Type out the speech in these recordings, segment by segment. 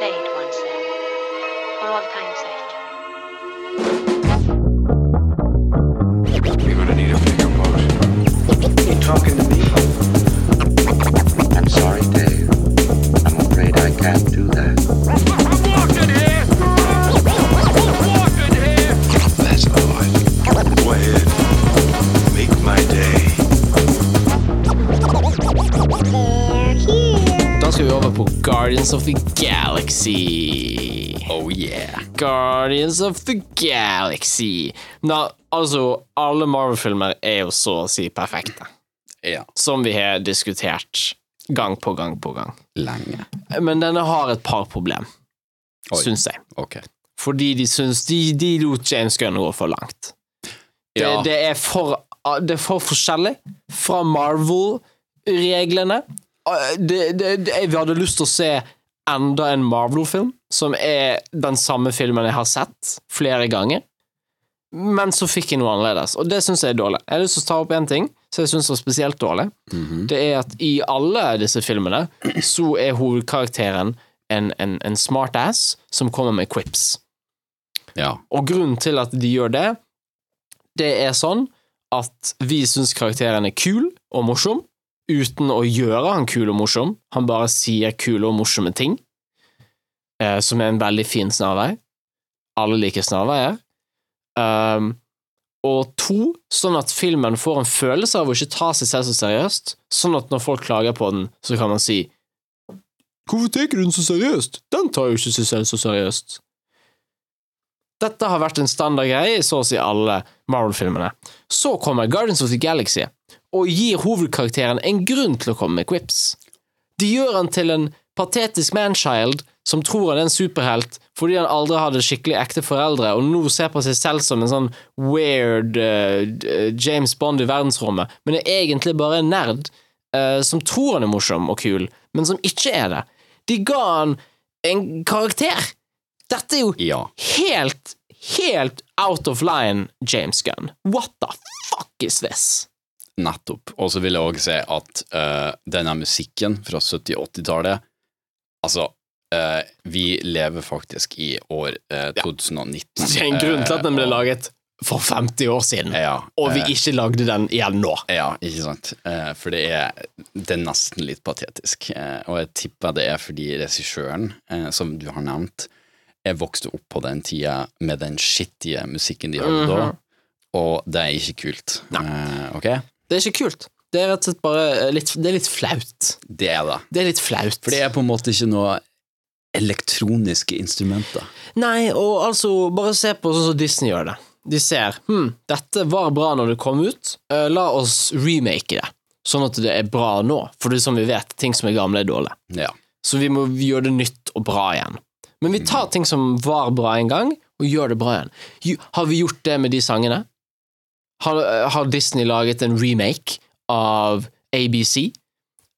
once then, for all time's sake. You're gonna need a bigger boat. You talking to me? I'm sorry, Dave. I'm afraid I can't do that. Guardians of the Galaxy. Oh yeah. Guardians of the Galaxy. Nå, altså, alle Marvel-filmer er jo så å si perfekte. Ja. Som vi har diskutert gang på gang på gang. Lenge. Men denne har et par problem, Oi. syns jeg. Okay. Fordi de syns de, de lot James Gunn gå for langt. Det, det, er for, det er for forskjellig fra Marvel-reglene. Det, det, vi hadde lyst til å se enda en Marvel-film, som er den samme filmen jeg har sett flere ganger. Men så fikk jeg noe annerledes, og det syns jeg er dårlig. Jeg har lyst til å ta opp én ting som jeg syns var spesielt dårlig. Det er at i alle disse filmene så er hovedkarakteren en, en, en smartass som kommer med quips. Ja. Og grunnen til at de gjør det, det er sånn at vi syns karakteren er kul og morsom, uten å gjøre han kul og morsom. Han bare sier kule og morsomme ting, eh, som er en veldig fin snarvei. Alle liker snarveier. Um, og to, sånn at filmen får en følelse av å ikke ta seg selv så seriøst, sånn at når folk klager på den, så kan man si Hvorfor tar du den så seriøst? Den tar jo ikke seg selv så seriøst. Dette har vært en standardgreie i så å si alle Marvel-filmene. Så kommer Guardians of the Galaxy og gir hovedkarakteren en grunn til å komme med quips. De gjør han til en patetisk manchild som tror han er en superhelt fordi han aldri hadde skikkelig ekte foreldre, og nå ser på seg selv som en sånn weird uh, James Bond i verdensrommet, men er egentlig bare en nerd uh, som tror han er morsom og kul, men som ikke er det. De ga han en karakter! Dette er jo Ja. helt, helt out of line, James Gunn. What the fuck is this? Nettopp. Og så vil jeg også si at uh, denne musikken fra 70-80-tallet Altså, uh, vi lever faktisk i år uh, 2019. Det er en grunn til at den ble Eh, laget for 50 år siden, Ja, og vi eh, ikke lagde den igjen nå. Ja, ikke sant. Eh, for det er, det er nesten litt patetisk. Eh, og jeg tipper det er fordi regissøren, eh, som du har nevnt, jeg vokste opp på den tida med den skittige musikken de hadde da, og det er ikke kult. Eh, ok? Det er ikke kult. Det er rett og slett bare litt, det er litt flaut. Det er det. Det er litt flaut. For det er på en måte ikke noe elektroniske instrumenter. Nei, og altså, bare se på sånn som Disney gjør det. De ser hm, dette var bra når det kom ut, Eh, la oss remake det, sånn at det er bra nå. For det er som vi vet, ting som er gamle, er dårlige. Ja. Så vi må gjøre det nytt og bra igjen. Men vi tar ting som var bra en gang, og gjør det bra igjen. Har vi gjort det med de sangene? Har, har Disney laget en remake av ABC?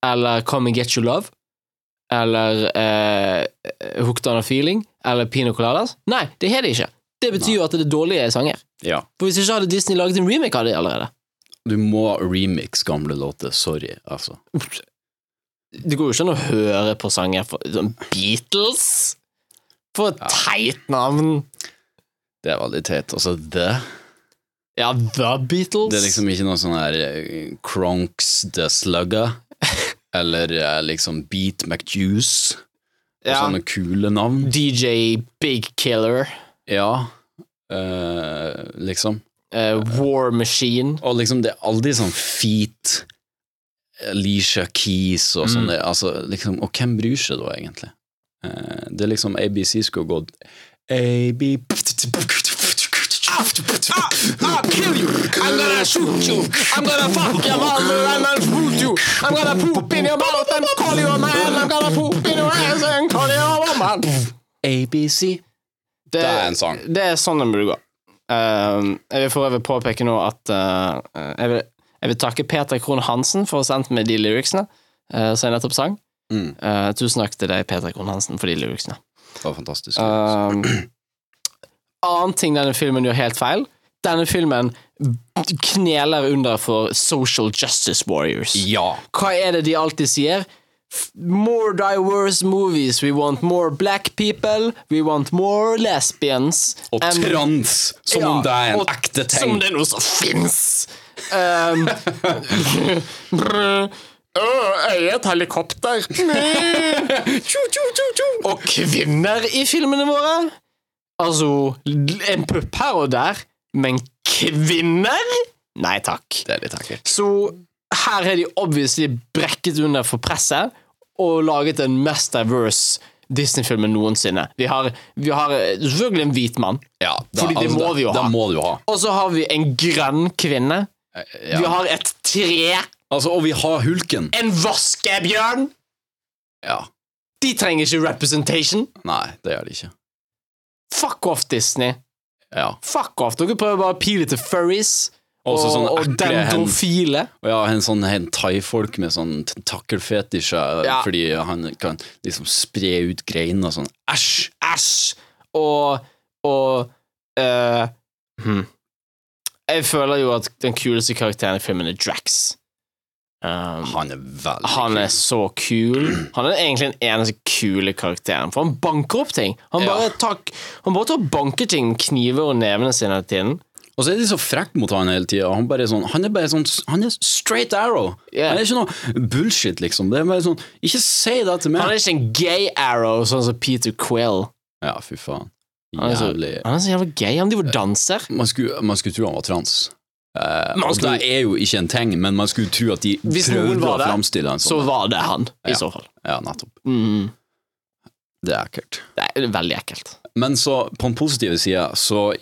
Eller Come and Get You Love? Eller eh, Hooked on a Feeling? Eller Pino Coladas? Nei, det har de ikke. Det betyr jo at det er dårlige sanger. ja. For hvis ikke hadde Disney laget en remake av det allerede. Du må remix gamle låter. Sorry, altså. Det går jo ikke an å høre på sanger for sånn Beatles. For et teit navn. Det er veldig teit. Altså, The Ja, The Beatles. Det er liksom ikke noe sånn her eh, Cronks The Slugger, eller eh, liksom Beat McJuice, og ja. sånne kule navn. DJ Big Killer. Ja, uh, liksom. Uh, War Machine. Og liksom, det er aldri sånn Feet, Alicia Keys og sånn. Mm. Altså, liksom, og hvem bryr seg da, egentlig? Uh, det er liksom ABC skulle gått AB I'll kill you. I'm gonna shoot you. I'm gonna fuck your mother and I'll shoot you. I'm gonna poop in your mouth and call you a man. I'm gonna poop in your ass and call you a woman. ABC. Det, Det er en sang. Det er sånn den burde gå. Uh, jeg vil for øvrig påpeke nå at uh, jeg, vil, jeg vil takke Peter Krohn Hansen for å ha sendt meg de lyricsene uh, som jeg nettopp sang. Mm. Uh, tusen takk til deg, Peter Krohn Hansen, for de lyricsene. Det var fantastisk. Um, annen ting denne filmen gjør helt feil. Denne filmen kneler under for social justice warriors. ja. Hva er det de alltid sier? More diverse movies. We want more black people. We want more lesbians. Og And- trans, som om det er en ekte ting. Som det er noe som fins! Um, jeg er et helikopter. og kvinner i filmene våre. Altså, en pupp her og der, men kvinner? Nei takk. Det er litt ekkelt. Så her er de obviously brekket under for presset og laget den mest diverse Disney-filmen noensinne. Vi har, vi har eh, selvfølgelig en hvit mann, Ja, da, Fordi det må vi jo da, ha. Da ha. og så har vi en grønn kvinne. Ja. Vi har et tre, Altså, og vi har hulken. en vaskebjørn. Ja. De trenger ikke representation. Nei, det gjør de ikke. Fuck off, Disney. Ja. Fuck off. Dere prøver bare å pile til furries og, Også sånn og dendrofile. Og ja, en sånn hentai-folk med sånn tentakelfetisjer Ja. fordi han kan liksom spre ut greiner sånn. Æsj, æsj. Og Og uh, hmm. Jeg føler jo at den kuleste karakteren i filmen er Drax. Um, Han er veldig han er så kul. Han er egentlig den eneste kule karakteren, for han banker opp ting. Han Ja. bare, tar, han bare tar banker ting med kniver og nevene sine hele tiden. Og så er de så frekke mot han hele tida. Han, sånn, han er bare sånn Han er straight arrow. Yeah. Han er ikke noe bullshit, liksom. Det er bare sånn Ikke si det til meg! Han er ikke en gay arrow, sånn som Peter Quill. Ja, fy faen. Han er så, Jævlig han er så jævlig gay. Han driver og danser. man skulle, man skulle tro han var trans. Man og skulle- det er jo ikke en ting, men man skulle tro at de prøvde å det, en sånn. Så var det han, i Ja. så fall. Ja, nettopp. Mm. Det er ekkelt. Det er veldig ekkelt. Men så, på den positive sida, så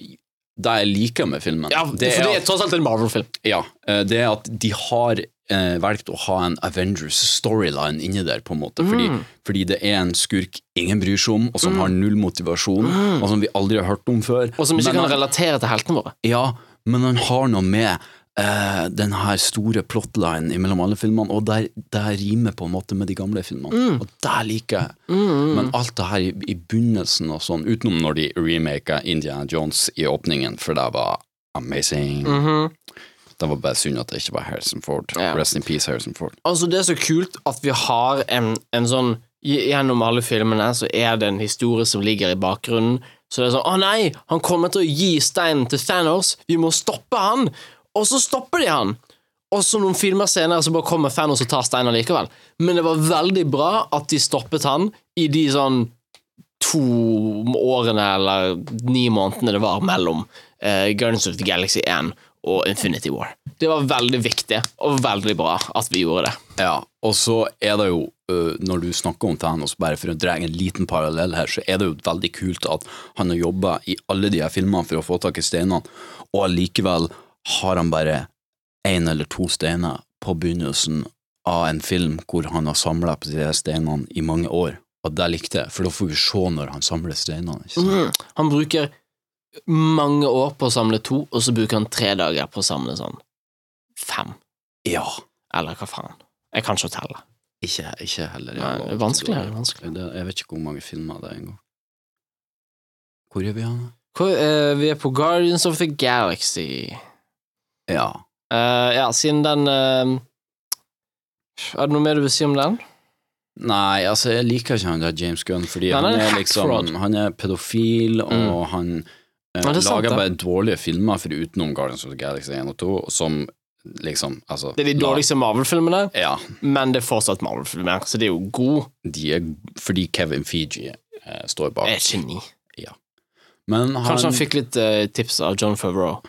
Det jeg liker med filmen, Ja, for det er, det er tross alt en Marvel-film. ja, eh, det er at de har eh, valgt å ha en Avengers-storyline inni der, på en måte. Fordi, Mm. fordi det er en skurk ingen bryr seg om, og som har null motivasjon, og som vi aldri har hørt om før. Mm. Og som ikke Men kan relatere til heltene våre. Ja, men han har noe med eh, den her store plotlinen mellom alle filmene, og der, det rimer på en måte med de gamle filmene. Mm. Og det liker jeg. Men alt det her i, i begynnelsen og sånn, utenom når de remaka Indiana Jones i åpningen, for det var amazing. Det var bare synd at det ikke var Harrison Ford. Ja. Rest in peace, Harrison Ford. Altså, det er så kult at vi har en, en sånn Gjennom alle filmene så er det en historie som ligger i bakgrunnen. Så det er sånn Å nei, han kommer til å gi steinen til Thanos. Vi må stoppe han! Og så stopper de han. Og så noen filmer senere så bare kommer Thanos og tar steinen likevel. Men det var veldig bra at de stoppet han i de sånn to årene eller ni månedene det var mellom uh, Guardians of the Galaxy 1 og Infinity War. Det var veldig viktig og veldig bra at vi gjorde det. Ja, og så er det jo, øh, når du snakker om Thanos, bare for å dra en liten parallell her, så er det jo veldig kult at han har jobba i alle de her filmene for å få tak i steinene, og allikevel har han bare én eller to steiner på begynnelsen av en film hvor han har samla på de her steinene i mange år. Og det likte jeg, for da får vi se når han samler steinene. Ikke sant? Mm. Han bruker mange år på å samle to, og så bruker han tre dager på å samle sånn fem. Ja. Eller hva faen. Jeg kan ikke telle. Ikke, ikke heller. Nei, det er vanskelig, det er vanskelig. Det, jeg vet ikke hvor mange filmer det er engang. Hvor er vi hen? Eh, vi er på Guardians of the Galaxy. Ja. Uh, ja, siden den uh, Er det noe mer du vil si om den? Nei, altså, jeg liker ikke han der James Gunn, fordi Han han, er er liksom. Han er pedofil, og Mm. han eh, Ja, er lager bare dårlige filmer for utenom Guardians of the Galaxy 1 og 2, som liksom Altså Det er de dårligste Marvel-filmene, Ja. men det er fortsatt Marvel-filmer, så det er jo god. De er fordi Kevin Fiji eh, står bak. Er geni. Men han, Kanskje han fikk litt eh, tips av John Favreau,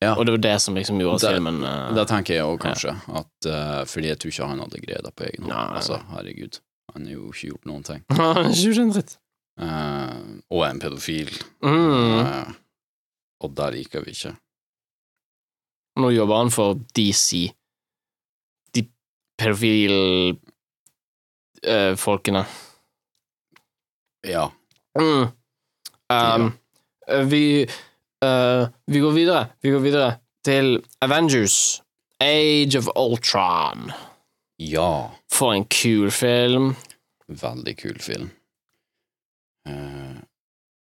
Ja. og det var det som liksom gjorde Det- filmen uh, Det tenker jeg òg, kanskje. At, uh, fordi jeg tror ikke han hadde greid det på egen hånd. Altså, herregud. Han har jo ikke gjort noen ting. Han er ikke gjort en dritt. Eh, og er en pedofil. Mm. Uh, og det liker vi ikke. Nå jobber han for DC. De pedofil-folkene. Ja. mm. um, eh, vi eh, Vi går videre. Vi går videre til Avengers. Age of Ultron. Ja. For en kul film. Veldig kul film. Eh,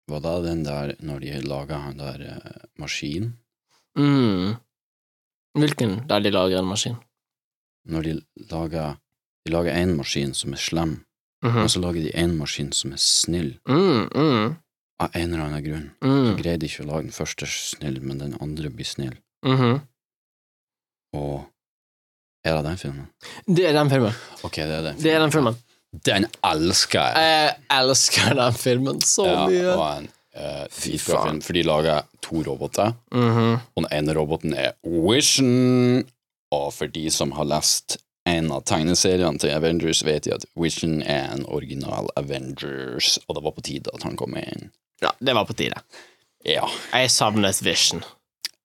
var det den der når de laga han der eh, maskinen? Mm. Hvilken der de lager en maskin? Når de lager De lager én maskin som er slem, Mhm. og så lager de én maskin som er snill, mm, mm, av en eller annen grunn. Så mm, greide de ikke å lage den første snill, men den andre blir snill. -hmm. Og er det den filmen? Det er den filmen. Ok, det er den. Det er den filmen. Den elsker jeg! Jeg elsker den filmen så Ja, mye. og en uh, Fy dritbra film, for de lager to roboter, Mhm. og den ene roboten er Vision. Og for de som har lest en av tegneseriene til Avengers, vet de at Vision er en original Avengers, og det var på tide at han kom inn. Ja, det var på tide. Ja, Jeg savnet Vision.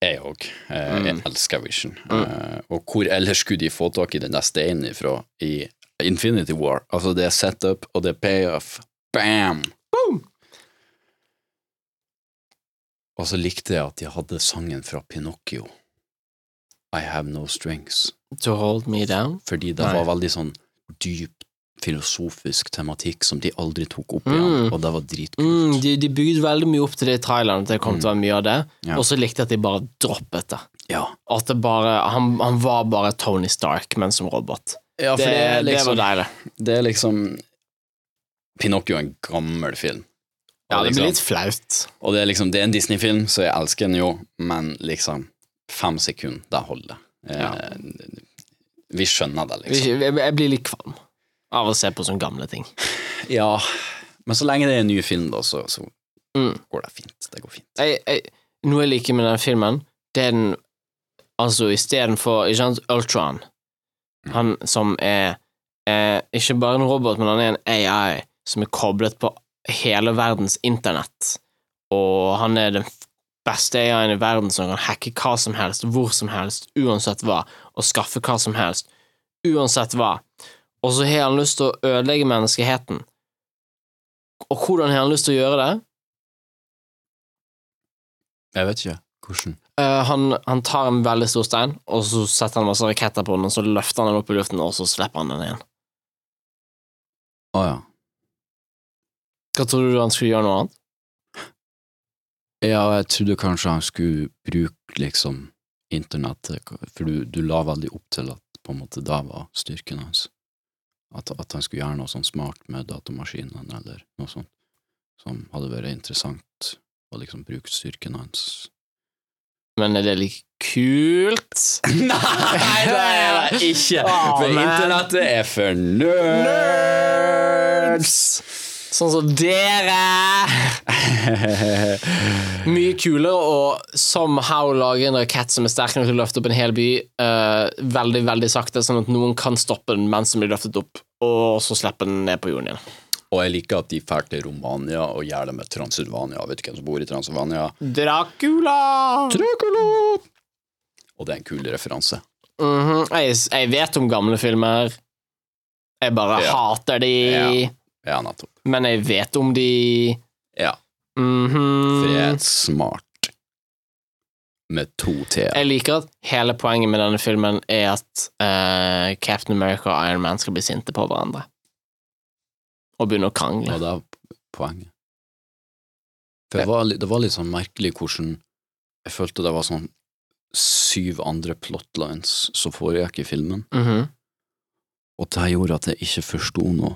jeg òg. Eh, Mm. Jeg elsker Vision. Eh, og hvor ellers skulle de få tak i den der steinen ifra i Infinity War? Altså, det er setup, og det er payoff. Bam! Boom! Og så likte jeg at de hadde sangen fra Pinocchio. I Have No Strings. To hold me down. Fordi det Nei. var veldig sånn dyp filosofisk tematikk som de aldri tok opp Mm. igjen, og det var dritkult. Mm, de, de bygde veldig mye opp til det i traileren, at det kom til å være mye av det, Ja. og så likte jeg at de bare droppet det. Ja. At det bare Han, han var bare Tony Stark, men som robot. Ja, for det, det, er det liksom, var deilig. det er liksom Pinocchio er en gammel film. Ja, det blir liksom- litt flaut. Og det er liksom, det er en Disney-film, så jeg elsker den jo, men liksom Fem sekunder, det holder. Eh, Vi skjønner det, liksom. Jeg, blir litt kvalm av å se på sånne gamle ting. Ja, men så lenge det er en ny film, da, så, så Mm. går det fint. Det går fint. Jeg, jeg, noe jeg liker med den filmen, det er den Altså, istedenfor Ultron, han som er eh, ikke bare en robot, men han er en AI som er koblet på hele verdens internett, og han er den beste AI-en i verden som kan hacke hva som helst, hvor som helst, uansett hva, og skaffe hva som helst, uansett hva. Og så har han lyst til å ødelegge menneskeheten. Og hvordan har han lyst til å gjøre det? Jeg vet ikke. Hvordan? Uh, han, han tar en veldig stor stein, og så setter han masse raketter på den, og så løfter han den opp i luften, og så slipper han den igjen. Å ja. Hva trodde du han skulle gjøre noe annet? Ja, jeg trodde kanskje han skulle bruke liksom internettet, for du, du la veldig opp til at på en måte det var styrken hans. At, at han skulle gjøre noe sånn smart med datamaskinen, eller noe sånt, som hadde vært interessant å liksom bruke styrken hans. Men er det like kult? Nei, det er det ikke! Oh, For internettet er for nerds! Sånn som dere! Mye kulere å somehow lage en rakett som er sterk nok til å løfte opp en hel by, uh, veldig, veldig sakte, sånn at noen kan stoppe den mens den blir løftet opp, og så slippe den ned på jorden igjen. Og jeg liker at de drar til Romania og gjør det med Transylvania. Vet du hvem som bor i Transylvania? Dracula! Dracula! Og det er en kul referanse. Mhm, jeg, jeg vet om gamle filmer. Jeg bare Ja. hater de, Ja. Ja, nettopp. men jeg vet om de. Ja, Mhm. for jeg er smart. Med to t-er. Jeg liker at hele poenget med denne filmen er at uh, Captain America og Iron Man skal bli sinte på hverandre. Og begynne å krangle. Og det er poenget. Det var, det var litt sånn merkelig hvordan Jeg følte det var sånn syv andre plotlines som foregikk i filmen, Mhm. og det gjorde at jeg ikke forsto noe.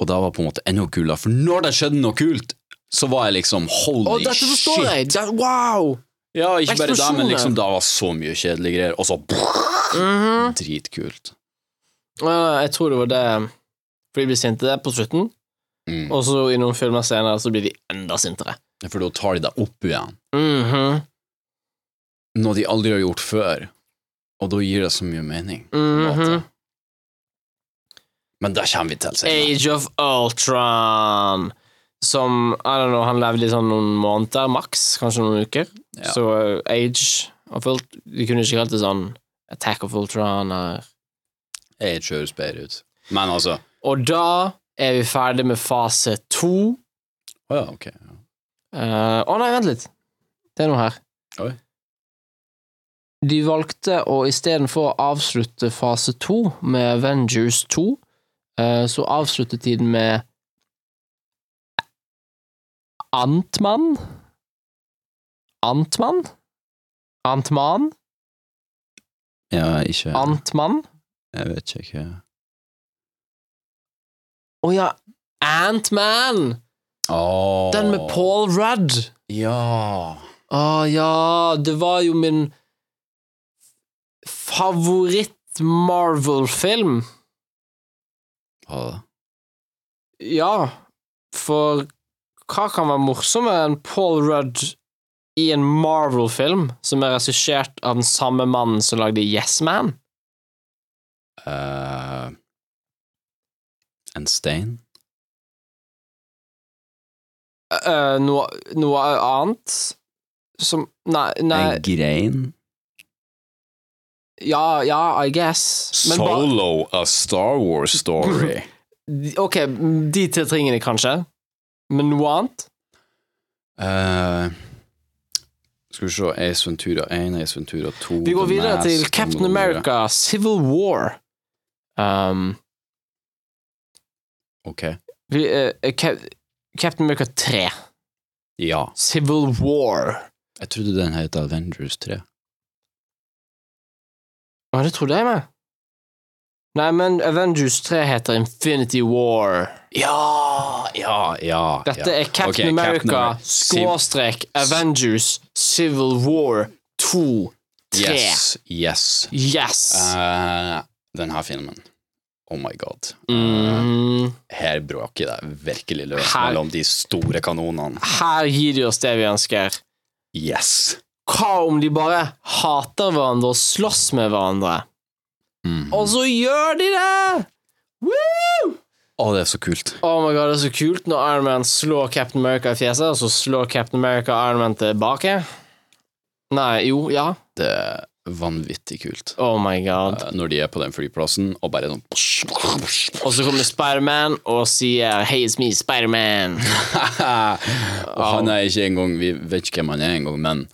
Og det var på en måte enda kulere, for når det skjedde noe kult, så var jeg liksom holy oh, dette forstår shit! jeg! Det, wow! Ja, ikke bare det, men liksom det var så mye kjedelige greier, og så Mhm. Dritkult. Ja, jeg tror det var det For de blir sinte på slutten, Mm. og så i noen filmer senere så blir de enda sintere. For da tar de deg opp igjen, Mhm. noe de aldri har gjort før, og da gir det så mye mening. Mm Mhm. Men det kommer vi til senere. Age of Ultron. Som I don't know, han levde i sånn noen måneder, maks, kanskje noen uker. Ja. Så uh, Age of Ultron Vi kunne ikke kalt det sånn Attack of Ultron eller Age høres bedre ut. Men altså Og da er vi ferdig med fase to. Å ja, ok. Ja. uh, Å nei, vent litt. Det er noe her. Oi. De valgte å istedenfor å avslutte fase to med Avengers 2, uh, så avsluttet de den med Antmann? Antmann? Antman? ja, ikke Antmann? Jeg vet ikke. Å ja, Ant-Man! Den med Paul Rudd. Ja. Å ja, det var jo min favoritt-Marvel-film. Var det? Ja, for hva kan være morsommere enn Paul Rudd i en Marvel-film som er regissert av den samme mannen som lagde Yes Man? Eh, en stein? Uh, noe, noe annet som Nei, nei En grein? Ja, ja, I guess. Men Solo, a Star Wars story. Ok, de tre tingene, kanskje. Men noe annet? Uh, skal vi se Ace Ventura 1, Ace Ventura 2 Vi går videre til Captain. America Civil War. Um, Ok. vi, eh, Cap- Captain America 3. Ja. Civil War. Jeg trodde den het Avengers 3. Å, det trodde jeg med. Nei, men Avengers 3 heter Infinity War. Ja, ja, ja. Dette ja. er Captain okay, America skråstrek Avengers Civil War 2 3. Yes, yes. Yes. Uh, den her filmen. Oh my god. Mm. Her bråker det virkelig løs Her- mellom de store kanonene. Her gir de oss det vi ønsker. Yes. Hva om de bare hater hverandre og slåss med hverandre? Mm. Og så gjør de det! Woo! Å, det er så kult. Oh my god, det er så kult når Iron Man slår Captain America i fjeset, og så slår Captain America Iron Man tilbake. Nei, jo, ja. Det vanvittig kult. Oh my god. Eh, Når de er på den flyplassen, og bare sånn Og så kommer Spiderman og sier 'Hey, it's me, Spiderman'. Og han er ikke engang Vi vet ikke hvem han er engang, men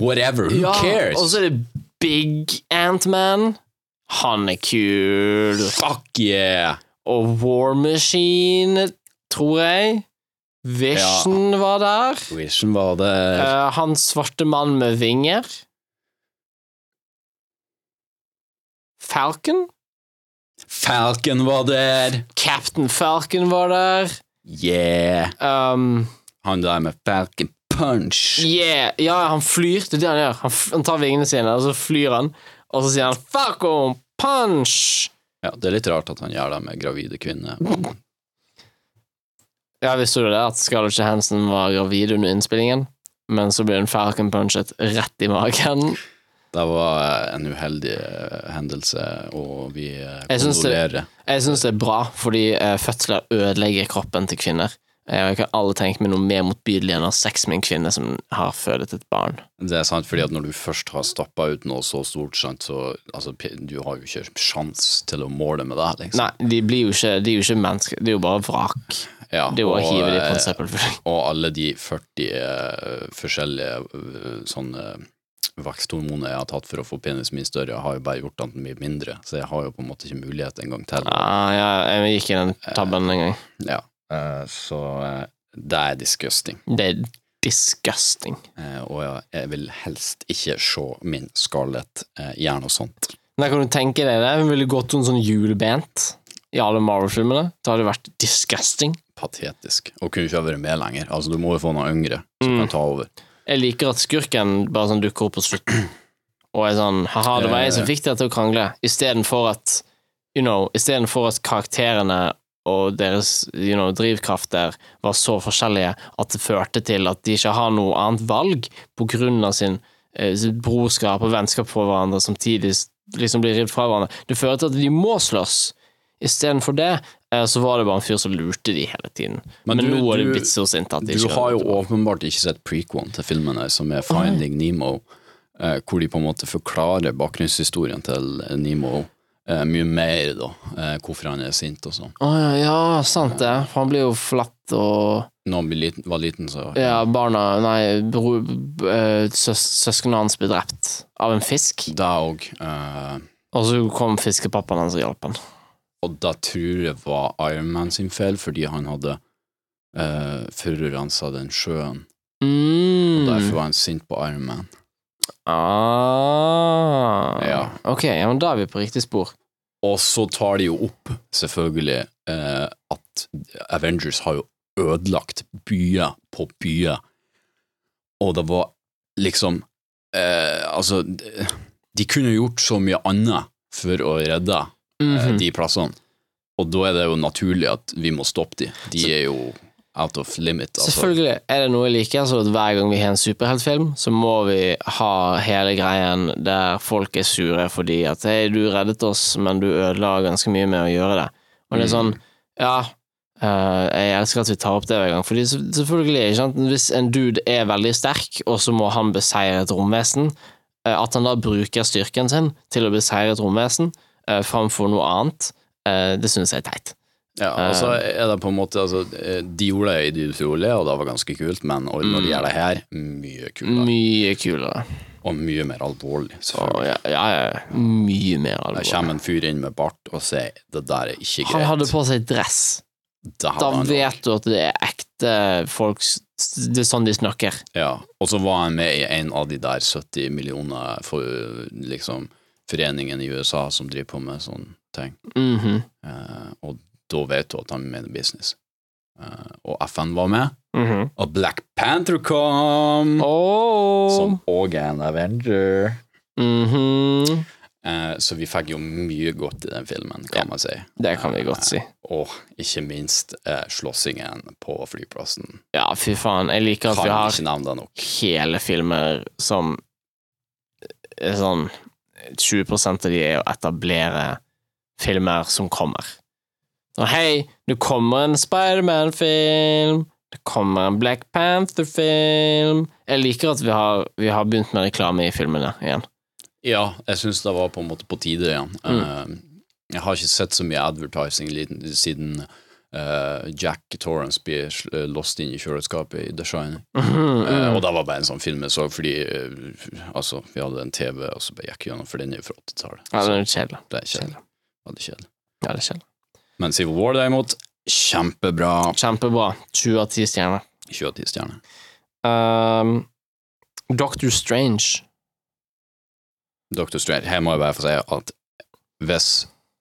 whatever, who Ja, cares? Og så er det Big Ant-Man. Han er kul. Fuck yeah! Og War Machine, tror jeg. Vision var der. Vision var der. Uh, han svarte mann med vinger. Falcon? Falcon var der! Captain Falcon var der. Yeah! Um, Han der med Falcon Punch. yeah. Ja, han flyr. Det er det han gjør. Han, han tar vingene sine, og så flyr han. Og så sier han 'Falcon punch'. Ja, det er litt rart at han gjør det med gravide kvinner. Ja, visste du det? At Scarlett Johansson var gravid under innspillingen? Men så ble hun Falcon punchet rett i magen. Det var en uheldig eh, hendelse, og vi eh, det- kondolerer. Jeg syns det er bra, fordi eh, fødsler ødelegger kroppen til kvinner. Jeg Jeg kan alle tenke meg noe mer motbydelig enn å ha sex med en kvinne som har fødet et barn. Det er sant, fordi at når du først har stappa ut noe så stort, så altså, du har jo ikke sjans til å måle med det, liksom. Nei, de blir jo ikke, de er jo ikke mennesker, de er jo bare vrak. Ja, Det er jo å hive dem på eh, en søppelfylling. Og alle de 40 uh, forskjellige uh, sånne veksthormoner jeg har tatt for å få penisen min større, har jo bare gjort den mye mindre, så jeg har jo på en måte ikke mulighet en gang til. Ah, ja, jeg gikk i den tabben en gang. Ja, eh, så eh, det er disgusting. Det er disgusting. Eh, og jeg, vil helst ikke se min Scarlett eh, gjøre noe sånt. Men kan du tenke deg det? Hun ville gått sånn sånn hjulbent i alle Marvel-filmene. Det hadde vært disgusting. Patetisk. Og kunne ikke vært med lenger. Altså, du må jo få noen yngre som Mm. kan ta over. Jeg liker at skurken bare sånn dukker opp på slutten og er sånn Ha-ha, det var jeg som fikk dere til å krangle, istedenfor at You know, istedenfor at karakterene og deres you know, drivkrafter var så forskjellige at det førte til at de ikke har noe annet valg på grunn av sin eh, brorskap og vennskap for hverandre, samtidig liksom blir revet fra hverandre. Det fører til at de må slåss. Istedenfor det så var det bare en fyr som lurte de hele tiden. Men Men, du- nå er det blitt så sint at de Du har jo åpenbart ikke sett prequelen til filmene, som er Finding Nemo, eh, hvor de på en måte forklarer bakgrunnshistorien til Nemo eh, mye mer, da. Eh, hvorfor han er sint og sånn. Å ja, ja, sant det. For han blir jo flatt og Når han liten, var liten, så Ja, barna Nei, bro, eh, søs, søsknene hans ble drept av en fisk. Det òg. Eh, Og så kom fiskepappaen hans og hjalp han. Og da tror jeg var Iron Man sin feil, fordi han hadde uh, forurensa den sjøen. Mm. Derfor var han sint på Iron Man. Ah. Ja. Ok, ja, men da er vi på riktig spor. Og så tar de jo opp, selvfølgelig, eh, at Avengers har jo ødelagt byer på byer, og det var liksom eh, Altså, de kunne gjort så mye annet for å redde eh, -hmm. de plassene, og da er det jo naturlig at vi må stoppe de. De er jo out of limit. Altså. Selvfølgelig er det noe jeg liker, altså at hver gang vi har en superheltfilm, så må vi ha hele greien der folk er sure fordi at hei, du reddet oss, men du ødela ganske mye med å gjøre det. Og det er sånn, ja, Uh, jeg elsker at vi tar opp det hver gang, fordi selvfølgelig, hvis en dude er veldig sterk, og så må han beseire et romvesen, uh, at han da bruker styrken sin til å beseire et romvesen eh, framfor noe annet, uh, det synes jeg er teit. Ja, og så er det på en måte altså, eh, De gjorde det i De utrolige, og det var ganske kult, men når de gjør det her, mye kulere. Mye kulere. Og mye mer alvorlig, Å, selvfølgelig. ja, ja, ja, mye mer Det alvorlig. kommer en fyr inn med bart og sier det der er ikke greit. Han hadde på seg dress. Det Da vet du at det er ekte folk Det er sånn de snakker. Ja, og så var han med i en av de der 70 millioner for, liksom, foreningen i USA som driver på med sånne ting. Mhm, Eh, og da vet du at han mener business. Eh, og FN var med, mhm. og Black Panther kom, Oh. som òg er en Avenger. Mhm. Eh, så vi fikk jo mye godt i den filmen, kan man si. Det kan vi godt si. Og ikke minst eh, slåssingen på flyplassen. Ja, fy faen. Jeg liker at Kan vi har hele filmer som er sånn 20 av de er å etablere filmer som kommer. Og hei, det kommer en Spiderman-film, det kommer en Black Panther-film Jeg liker at vi har, vi har begynt med reklame i filmene igjen. Ja, jeg syns det var på en måte på tide igjen. Mm. Eh, jeg har ikke sett så mye advertising siden eh, Jack Torrance blir lost låst inn i kjøleskapet i The Shining. Mm -hmm. uh, og det var bare en sånn film jeg så fordi uh, altså, vi hadde en TV, og så bare gikk gjennom, for den er fra 80-tallet. Ja, det er kjedelig. det er kjedelig. Ja, det er kjedelig. Men Civil War, derimot, kjempebra. Kjempebra. 20 av 10 stjerner. 20 av 10 stjerner. Um, Doctor Strange. Doctor Strange. Her må jeg bare få si at hvis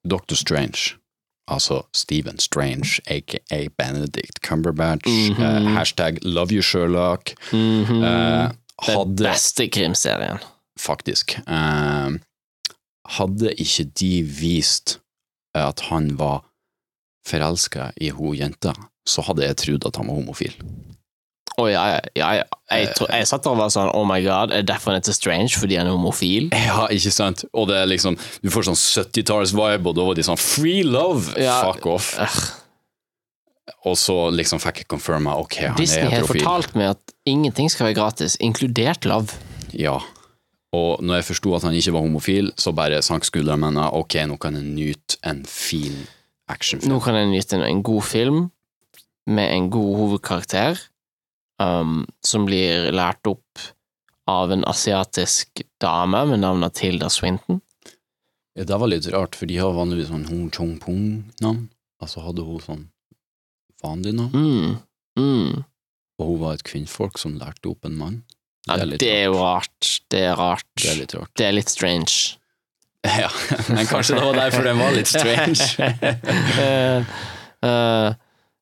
Doctor Strange, altså Stephen Strange, aka Benedict Cumberbatch, Mhm. eh, hashtag love you Sherlock, Mhm. eh, Den hadde beste krimserien. faktisk eh, Hadde ikke de vist at han var forelska i hun jenta, så hadde jeg trodd at han var homofil. Å ja, ja, ja, ja. Jeg, tror, jeg satt der og var sånn Oh my god, er derfor han heter Strange fordi han er homofil? Ja, ikke sant? Og det er liksom Du får sånn 70-talls-vibe, og da var de sånn Free love! Ja. Fuck off. Og så liksom fikk jeg confirma ok, han Disney er har heterofil. fortalt meg at ingenting skal være gratis, inkludert love. Ja. Og når jeg forsto at han ikke var homofil, så bare sank skuldrene. Ok, nå kan jeg nyte en fin actionfilm. Nå kan jeg nyte en, en god film med en god hovedkarakter um, som blir lært opp av en asiatisk dame med navnet Tilda Swinton. Ja, det var litt rart, for de har vanligvis sånn Hong Chong Pung-navn. Altså hadde hun sånn vanlig navn, Mm. Mm. og hun var et kvinnfolk som lærte opp en mann. Det er litt det er jo rart. Det er rart. Det er litt rart. Det er litt strange. Ja, men kanskje det var derfor den var litt strange. uh, eh,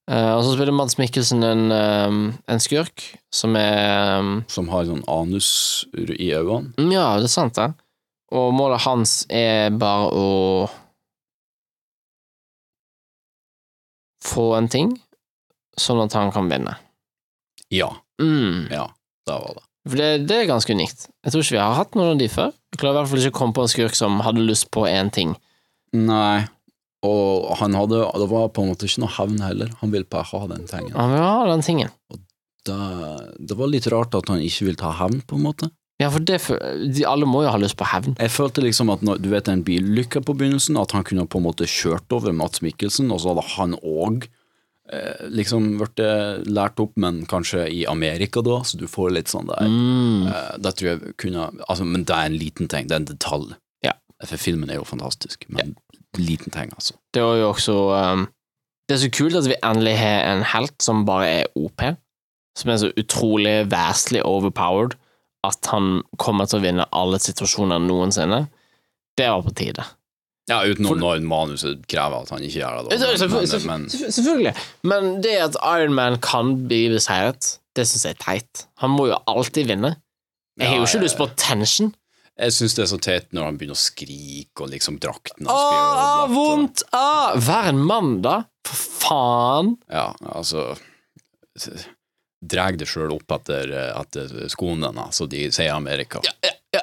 eh, og så spiller Mads Mikkelsen en, eh, en skurk som er um, Som har sånn anus i øynene. Ja, det er sant, det. Og målet hans er bare å få en ting, sånn at han kan vinne. Ja, Mm. ja, det var det. For det, det er ganske unikt. Jeg tror ikke vi har hatt noen av de før. Jeg klarer i hvert fall ikke å komme på en skurk som hadde lyst på én ting. Nei, og han hadde Det var på en måte ikke noe hevn heller. Han ville bare ha den tingen. Han ville ha den tingen. Det, det var litt rart at han ikke ville ta hevn, på en måte. Ja, for det, de, alle må jo ha lyst på hevn. Jeg følte liksom at når, du vet en bilulykke på begynnelsen, at han kunne på en måte kjørt over Mats Mikkelsen, og så hadde han òg eh, liksom blitt lært opp, men kanskje i Amerika da, så du får litt sånn der Mm. eh, Det tror jeg kunne altså, Men det er en liten ting, det er en detalj. Ja. For filmen er jo fantastisk, men liten ting, altså. Det var jo også um, Det er så kult at vi endelig har en helt som bare er OP. Som er så utrolig vastly overpowered at han kommer til å vinne alle situasjoner noensinne. Det var på tide. Ja, utenom når manuset krever at han ikke gjør det. Da. Selvfø- Men, men, Selvfølgelig. Men det at Iron Man kan bli beseiret, det syns jeg er teit. Han må jo alltid vinne. Jeg har jo ikke lyst på tension. Jeg syns det er så teit når han begynner å skrike, og liksom drakten hans blir ah, ødelagt, og- vondt! Ah, vær en mann, da! For faen! Ja, altså Dreg det sjøl opp etter, etter skoene dine, så de sier Amerika. Ja, ja, ja.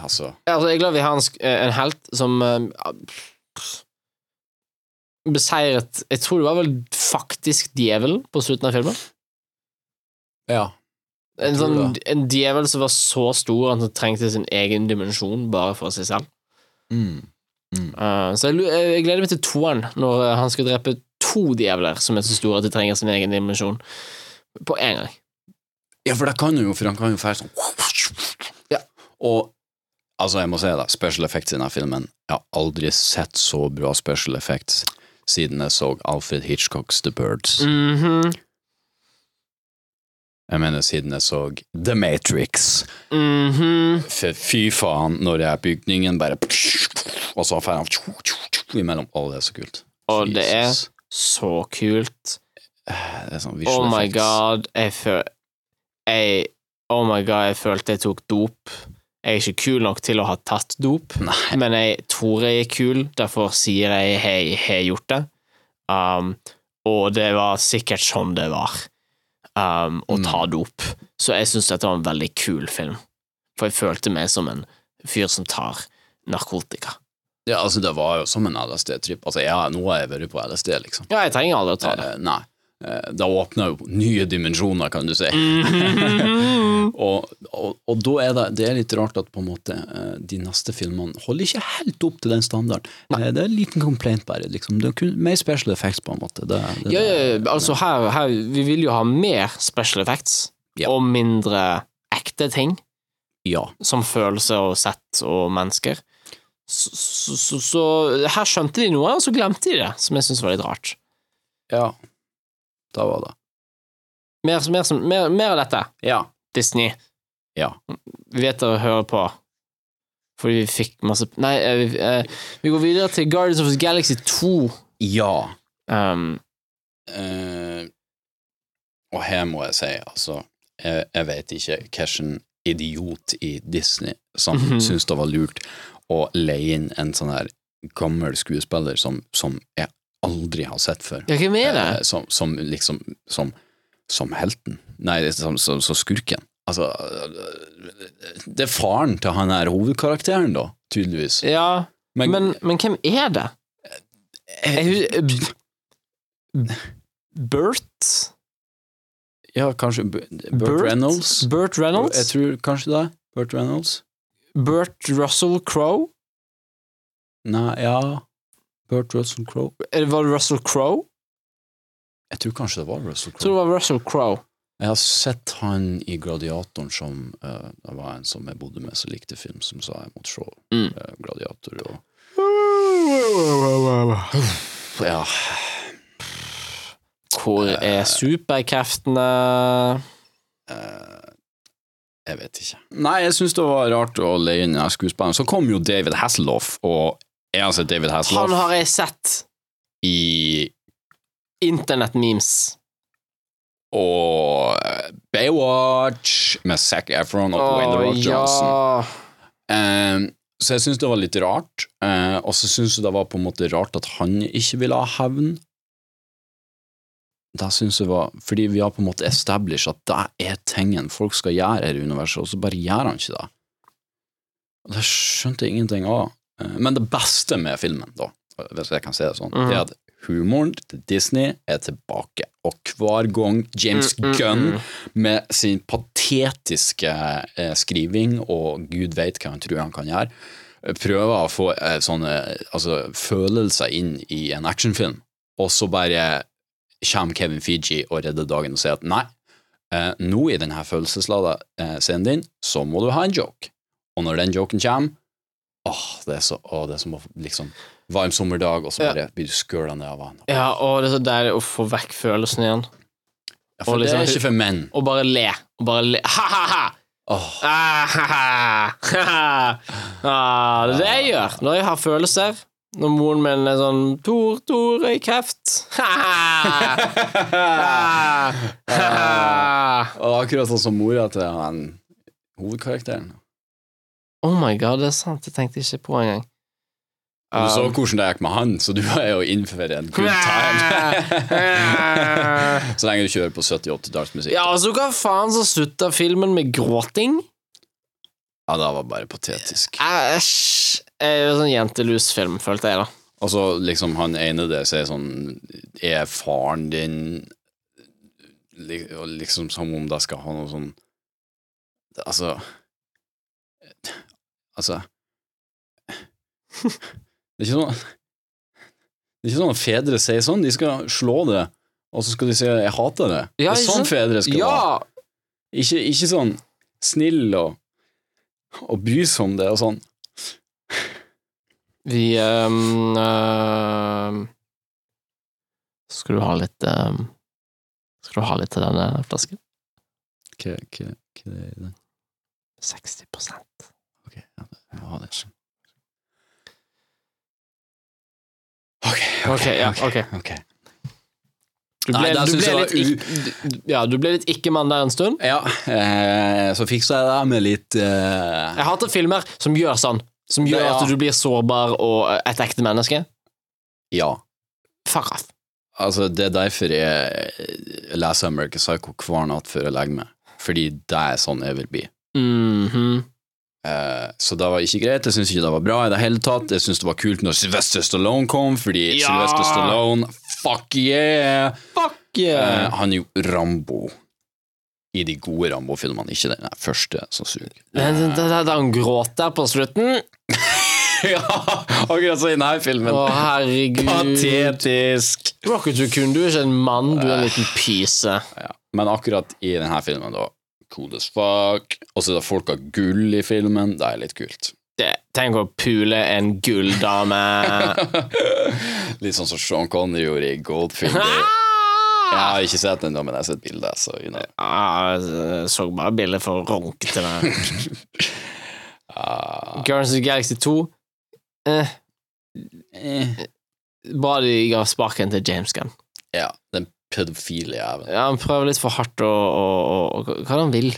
Altså Altså, jeg er glad vi har en, eh, en helt som uh, beseiret Jeg tror det var vel faktisk djevelen på slutten av filmen. Ja. En, sånn, en djevel som var så stor at han trengte sin egen dimensjon bare for seg selv. Mm. Eh, så jeg, jeg gleder meg til toeren, når eh, han skal drepe to djevler som er så store at de trenger sin egen dimensjon, på en gang. Ja, for det kan han jo, for han kan jo fære sånn Ja. Og altså, jeg må si det, special effects i denne filmen Jeg har aldri sett så bra special effects siden jeg så Alfred Hitchcocks The Birds. Mhm, Jeg mener siden jeg så The Matrix. Mm -hmm. fy faen, når det er bygningen bare Og så fer han imellom. Å, det er så kult. Og det er så kult. Det er sånn Oh my effects. god, jeg føl... Jeg Oh my god, jeg følte jeg tok dop. Jeg er ikke kul nok til å ha tatt dop, Nei. men jeg tror jeg er kul, derfor sier jeg jeg har gjort det. Um, og det var sikkert sånn det var, um, å ta opp Så jeg syns dette var en veldig kul film, for jeg følte meg som en fyr som tar narkotika. Ja, altså, det var jo som en LSD-tripp. Altså, ja, nå har jeg vært på LSD, liksom. Ja, jeg trenger aldri å ta det. Eh, nei. Eh, Det åpner jo nye dimensjoner, kan du si. Mhm. og, og, og da er det, det er litt rart at på en måte eh, de neste filmene holder ikke helt opp til den standarden. Nei. Det er en liten complaint, bare. Liksom. Det er kun mer special effects, på en måte. Det, det, Ja, ja, ja, altså her, her Vi vil jo ha mer special effects Ja. og mindre ekte ting, ja. som følelser og sett og mennesker. Så, så, så, så her skjønte de noe, og så glemte de det, som jeg syns var litt rart. ja. Da var det. Mer, mer, som- mer, mer av dette. Ja. Disney. Ja. Vi vet dere hører på. Fordi vi fikk masse Nei, eh, vi, eh, vi går videre til Guardians of the Galaxy 2. Ja. Um, uh, og her må jeg si, altså Jeg, jeg vet ikke hvilken idiot i Disney som Mhm. syntes det var lurt å leie inn en sånn her gammel skuespiller som, som jeg aldri har sett før. ja, hvem er det? Eh, som, som liksom som, som helten. Nei, som, som, som skurken. Altså øh, Det er faren til han her hovedkarakteren, da, tydeligvis. Ja, Men, men, men hvem er det? Hus- Bert? Ja, kanskje Bert, Burt? Reynolds? Bert Reynolds? Jeg tror kanskje det. Bert Reynolds? Burt Russell Crowe? Nei, ja Burt Russell Crowe? Var det Russell Crowe? Jeg tror kanskje det var Russell Crowe. tror det var Russell Crowe. Jeg har sett han i Gladiatoren som uh, Det var en som jeg bodde med som likte film, som sa jeg måtte se Mm. uh, Gladiator og Ja. Hvor er superkreftene? Uh, jeg vet ikke. Nei, jeg syns det var rart å leie inn skuespilleren. Så kom jo David Hasselhoff, og jeg han sett David Han har jeg sett. i Internett-memes. og eh, Baywatch med Zac Efron og Dwayne The Rock Johnson. ja. Um, så jeg syns det var litt rart, eh, og så syns jeg det var på en måte rart at han ikke ville ha hevn. Det synes jeg var Fordi vi har på en måte established at det er tingen folk skal gjøre her i universet, og så bare gjør han ikke det. Det skjønte jeg ingenting av. Eh, Men det beste med filmen, da, hvis jeg kan si det sånn, mm. det er at humoren til Disney er tilbake, og hver gang James Mm, mm, Gunn mm. med sin patetiske eh, skriving, og gud veit hva han tror han kan gjøre, prøver å få eh, sånne altså, følelser inn i en actionfilm, og så bare kommer Kevin Fiji og redder dagen og sier at nei, eh, nå i denne følelseslada eh, scenen din, så må du ha en joke. Og når den joken kommer, åh, det er, så, åh, det er som å liksom varm sommerdag, og så bare blir du skøla ned av vann. Ja, og det er så deilig å få vekk følelsen igjen. Ja, for Og det er liksom- ikke for menn. Og bare le. Og bare le. Ha-ha-ha! Oh. Ah, ah, det er det jeg gjør når jeg har følelser. Når moren min er sånn Tor, Tor, jeg har kreft. Ah, akkurat sånn som mora til han hovedkarakteren. Oh my god, det er sant. Det tenkte jeg ikke på engang. Du så Um, hvordan det gikk med han, så du er jo innenfor en good time. så lenge du kjører på 78-tallsmusikk. Ja, altså, hva faen så slutta filmen med gråting? Ja, det var bare patetisk. Æsj. Er jo sånn jentelusfilm, følte jeg, da. Og så liksom han ene der sier sånn Er faren din Liksom som om det skal ha noe sånn Altså Altså Det er ikke sånn Det er ikke sånn at fedre sier sånn. De skal slå det, og så skal de si 'jeg hater det'. Ja, det er sånn fedre skal Ja! være. Ikke, ikke sånn snill og, og bry seg om det og sånn. Vi um, uh, Skal du ha litt um, Skal du ha litt til denne flasken? Hva, hva, hva er det? 60 Ok, ja, det er. Ok, Ok, ja, ok. okay. Du ble, Nei, du ble litt ikk- Ja, du ble litt ikke-mann der en stund. Ja, eh, så fiksa jeg det med litt eh, Jeg hater filmer som gjør sånn. Som gjør Det, ja. at du blir sårbar og et ekte menneske. Ja. Fuck off. Altså, det er derfor jeg leser American Psycho hver natt før jeg legger meg. Fordi det er sånn jeg vil bli. Mhm. Eh, så det var ikke greit. Jeg syns ikke det var bra i det hele tatt. Jeg syns det var kult når Sylvester Stallone kom, fordi Ja! Sylvester Stallone, fuck yeah! Fuck yeah! Uh, han er jo Rambo i de gode Rambo-filmene, ikke den første som suger. Da han gråter på slutten ja, akkurat som i denne filmen. Å, herregud. Patetisk. Rocket Raccoon, du er ikke en mann, du er en liten pyse. Ja. Men akkurat i denne filmen, da, cool as fuck. Og så er det folk av gull i filmen. Det er litt kult. Det, tenk å pule en gulldame. litt sånn som Sean Connery gjorde i Goldfinger. Jeg har ikke sett den, men jeg har sett bildet, så you know. Ah, jeg så bare bildet for å ronke til meg. Ah, Guardians of the Galaxy 2 eh, eh. Bra de ga sparken til James Gunn. Ja, den pedofile jævel. Ja, han prøver litt for hardt å, og, og, og hva er det han vil.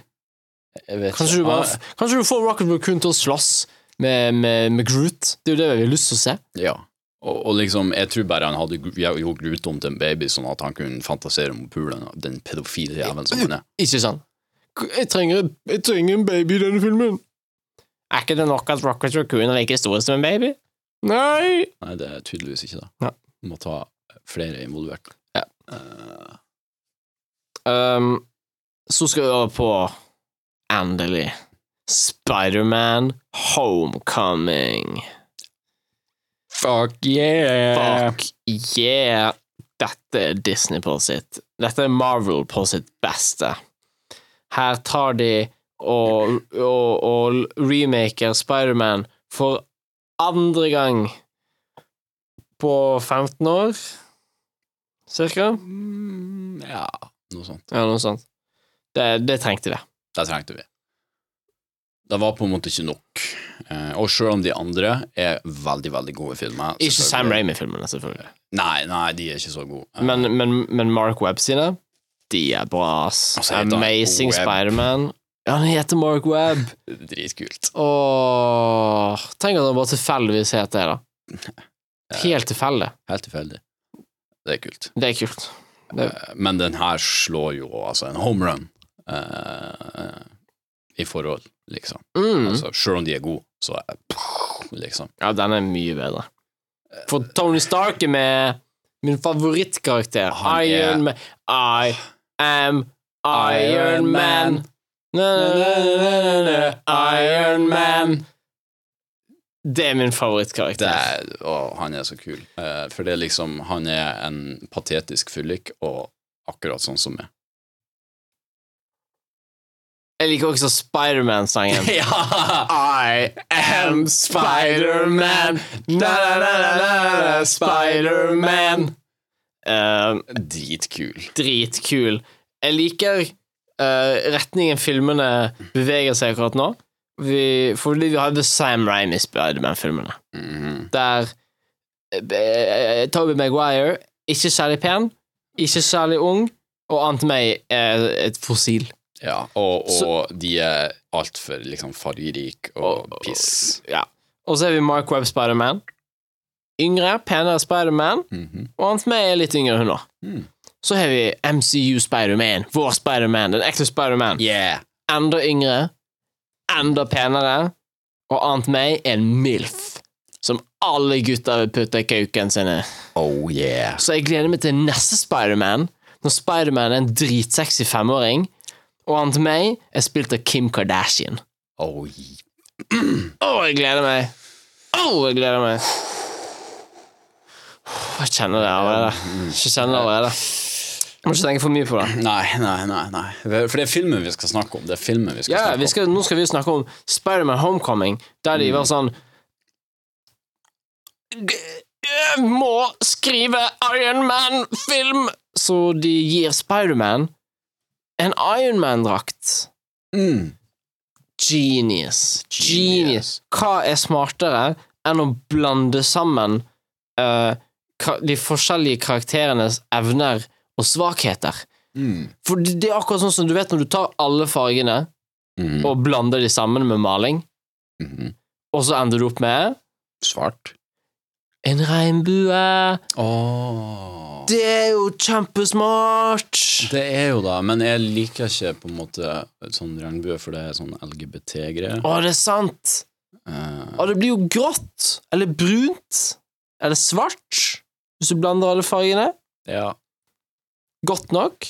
Jeg vet Kanskje du, bare, kanskje du får Rocket Raccoon til å slåss med, med, med Groot? Det er jo det vi har lyst til å se. Ja. Og, og liksom, jeg tror bare han hadde gjort Groot om til en baby, sånn at han kunne fantasere om pulen av den pedofile jævelen som han er. Ikke sant? Jeg trenger, jeg trenger en baby i denne filmen. Er ikke det nok at Rocket Raccoon er like stor som en baby? Nei! Nei, det er tydeligvis ikke det. Ja. Må ta flere involvert. Um, så skal vi over på endelig Spiderman Homecoming. fuck yeah! Fuck yeah! Dette er Disney på sitt Dette er Marvel på sitt beste. Her tar de og, og, og remaker Spiderman for andre gang på 15 år, cirka. Mm, ja, noe sånt. Ja, noe sånt. Det, det trengte vi. Det trengte vi. Det var på en måte ikke nok. Eh, og selv om de andre er veldig, veldig gode filmer Ikke Sam Ramy-filmene, selvfølgelig. Nei, nei, de er ikke så gode. Eh, Men, men, men Mark Webb sine, de er bra, ass. Amazing? Spiderman. Ja, han heter Mark Webb. Dritkult. Åh, tenk at han bare tilfeldigvis het det, da. Helt tilfeldig. Helt tilfeldig. Det er kult. Det er kult. Det, Eh, Men den her slår jo altså en homerun eh, i forhold, liksom. mm. Altså, selv om de er gode, så er liksom Ja, den er mye bedre. For Tony Stark er med min favorittkarakter. Han er- Iron Man. I am Iron Man. Na, na, na. Iron Man. Det er min det favorittkarakter. er, Og han er så kul. Eh, for det er liksom Han er en patetisk fyllik, og akkurat sånn som meg. Jeg liker også Spiderman-sangen. ja! I am Spider-Man. Spider-Man. Eh, Dritkul. dritkul. Jeg liker eh, retningen filmene beveger seg akkurat nå. Vi, fordi vi hadde Sam i Spiderman-filmene, Mhm. der eh, Toby Maguire ikke særlig pen, ikke særlig ung, og Ant May er et fossil. Ja, og, Så- de er altfor liksom fargerike og piss. Ja. Og så er vi Mark Webb Spiderman. Yngre, penere Spiderman, Mhm. og Ant May er litt yngre, hun òg. Mm. Så har vi MCU Spiderman, vår Spiderman, den ekte Spiderman. Yeah! enda yngre, enda penere, og Aunt May er en MILF, som alle gutter vil putte i kauken sine. Oh yeah. Så jeg gleder meg til neste Spiderman, når Spiderman er en dritsexy femåring, og Aunt May er spilt av Kim Kardashian. Oh, yeah. Å, jeg gleder meg! Å, jeg gleder meg! Jeg kjenner det allerede. Jeg kjenner det allerede. Jeg må ikke tenke for mye på det. Nei, nei, nei, nei. For det er filmen vi skal snakke om. Det er filmen vi skal Ja, snakke vi skal, nå skal vi snakke om Spiderman Homecoming, der de var sånn Jeg må skrive Iron Man-film! Så de gir Spiderman en Iron Man-drakt. Mm. Genius. Genius. Genius. Hva er smartere enn å blande sammen uh, de forskjellige karakterenes evner og svakheter? Mm. For det er akkurat sånn som du vet når du tar alle fargene mm. og blander de sammen med maling, mm. og så ender du opp med Svart. en regnbue. Oh. Det er jo kjempesmart! Det er jo da, men jeg liker ikke på en måte sånn regnbue, for det er sånn LGBT-greier. Å, det er sant! Uh. Og det blir jo grått, eller brunt, eller svart, hvis du blander alle fargene. ja, Godt nok.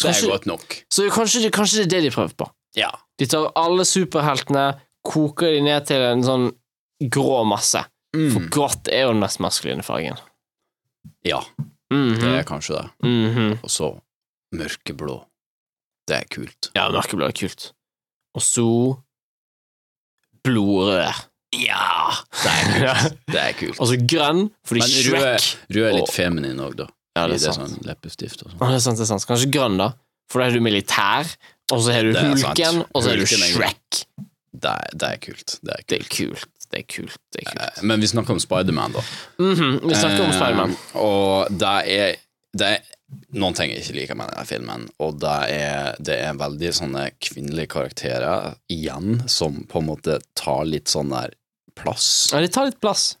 Så det er kanskje, godt nok. så kanskje, kanskje det er det de prøver på. Ja. De tar alle superheltene, koker de ned til en sånn grå masse. For Mm. grått er jo den mest maskuline fargen. Ja, Mhm, det er kanskje det. mhm. Og så mørkeblå. Det er kult. Ja, mørkeblå er kult. Og så blodrød. Ja! Det er kult. Det er kult. Og så grønn, fordi Men rød, Shrek rød er litt feminin òg, da. Ja, det er det er sant. sånn leppestift og sånn. Ja, det er sant, det er sant. Kanskje grønn, da. For da er du militær, og så har du Det er sant. Hulken, og så er du Hulken er. Shrek. Det er, det er kult. Det er Det kult. er kult. Det er kult. Det er kult. Eh, Men vi snakker om Spiderman, da. Mhm, Vi snakker om Eh, Spiderman. Og det er, det er noen ting jeg ikke liker med denne filmen, og det er, det er veldig sånne kvinnelige karakterer igjen, som på en måte tar litt sånn der plass. Ja, de tar litt plass.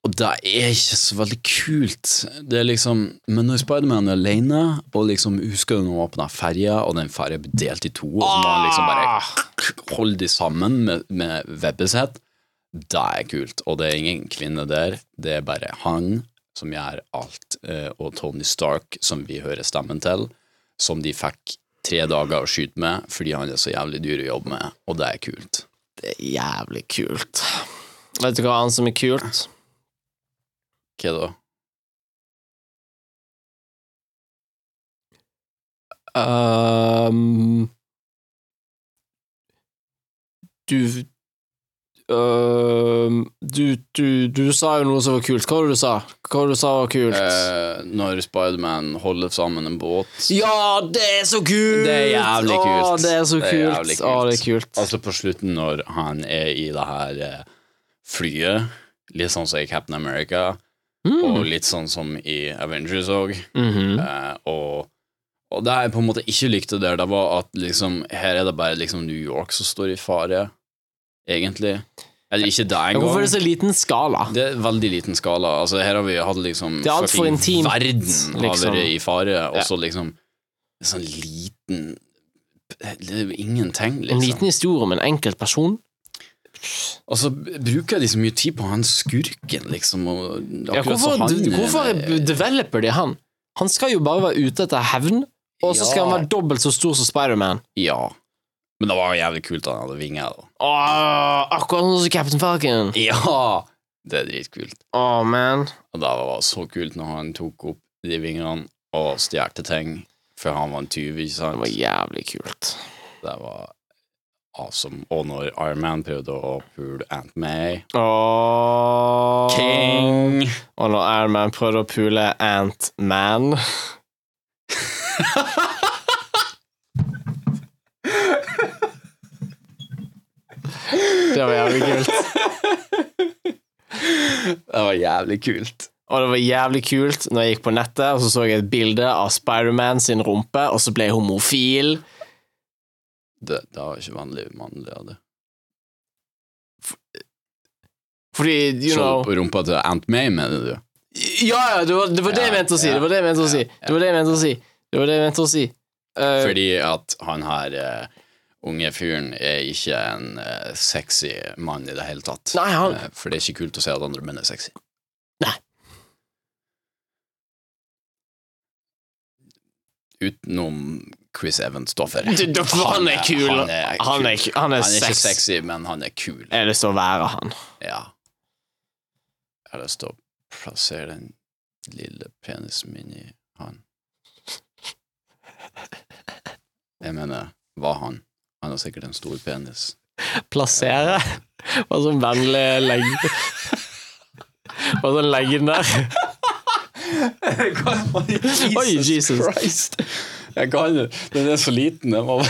Og det er ikke så veldig kult. Det er liksom Men når Spiderman er alene, og liksom husker du når han åpna ferja, og den ferja blir delt i to, og så må han liksom bare holde de sammen med, med webbet sitt, det er kult. Og det er ingen kvinne der, det er bare han som gjør alt, eh, og Tony Stark, som vi hører stemmen til, som de fikk tre dager å skyte med fordi han er så jævlig dyr å jobbe med, og det er kult. Det er jævlig kult. Vet du hva annet som er kult? Hva da? Um, du um, du, du Du sa jo noe som var kult. Hva var det du sa? Hva var det du sa var kult? Uh, når Spiderman holder sammen en båt ja, det er så kult! Det er jævlig kult. det er så Det er kult. jævlig Å, det er kult. Altså på slutten når han er i det her eh, flyet, litt sånn som i Captain America, Mm. og litt sånn som i Avengers òg, Mhm. eh, og, og det jeg på en måte ikke likte der, det var at liksom her er det bare liksom New York som står i fare, egentlig. Eller ikke det engang. Hvorfor er det så liten skala? Det er veldig liten skala. Altså, her har vi hatt liksom Det er altfor intimt, Verden liksom. har vært i fare, og så liksom sånn liten ingenting, En liksom. liten historie om en enkelt person? Og så bruker de så mye tid på han skurken, liksom. Ja, hvorfor han hvorfor developer de han? Han skal jo bare være ute etter hevn, og så skal han være dobbelt så stor som Spiderman. Ja. Men det var jo jævlig kult at han hadde vinger. da. Åh, akkurat sånn som Captain Falcon. Ja! Det er dritkult. Åh, man. Og det var så kult når han tok opp de vingene og stjal ting, for han var en tyv, ikke sant? Det var jævlig kult. Det var awesome. Og når Iron Man prøvde å pule Ant May. Oh. King! Og når Iron Man prøvde å pule Ant Man. det var jævlig kult. Det var jævlig kult. Og det var jævlig kult når jeg gikk på nettet og så så jeg et bilde av Spiderman sin rumpe, og så ble jeg homofil. Det, det jo ikke vanlig mannlig av det. Fordi, you Så know på rumpa til Aunt May, mener du? Ja, ja, det var det, var det jeg mente å si. Det var det jeg mente å si. Det var det jeg mente å si. Det var det jeg mente å si. Uh, Fordi at han her uh, unge fyren er ikke en uh, sexy mann i det hele tatt. Nei, han- Eh, for det er ikke kult å se at andre menn er sexy. Nei. Utenom Chris du- for han er kul. Han er, kul. Han er, han er, Han er ikke sex. sexy, men han er kul. Jeg har lyst til å være han. Ja. Jeg har lyst til å plassere den lille penisen min i han. Jeg mener, var han. Han har sikkert en stor penis. Plassere. Bare sånn vennlig legg Bare sånn legge den der. Oi, Jesus. Christ. Jeg kan det. Den er så liten. Den var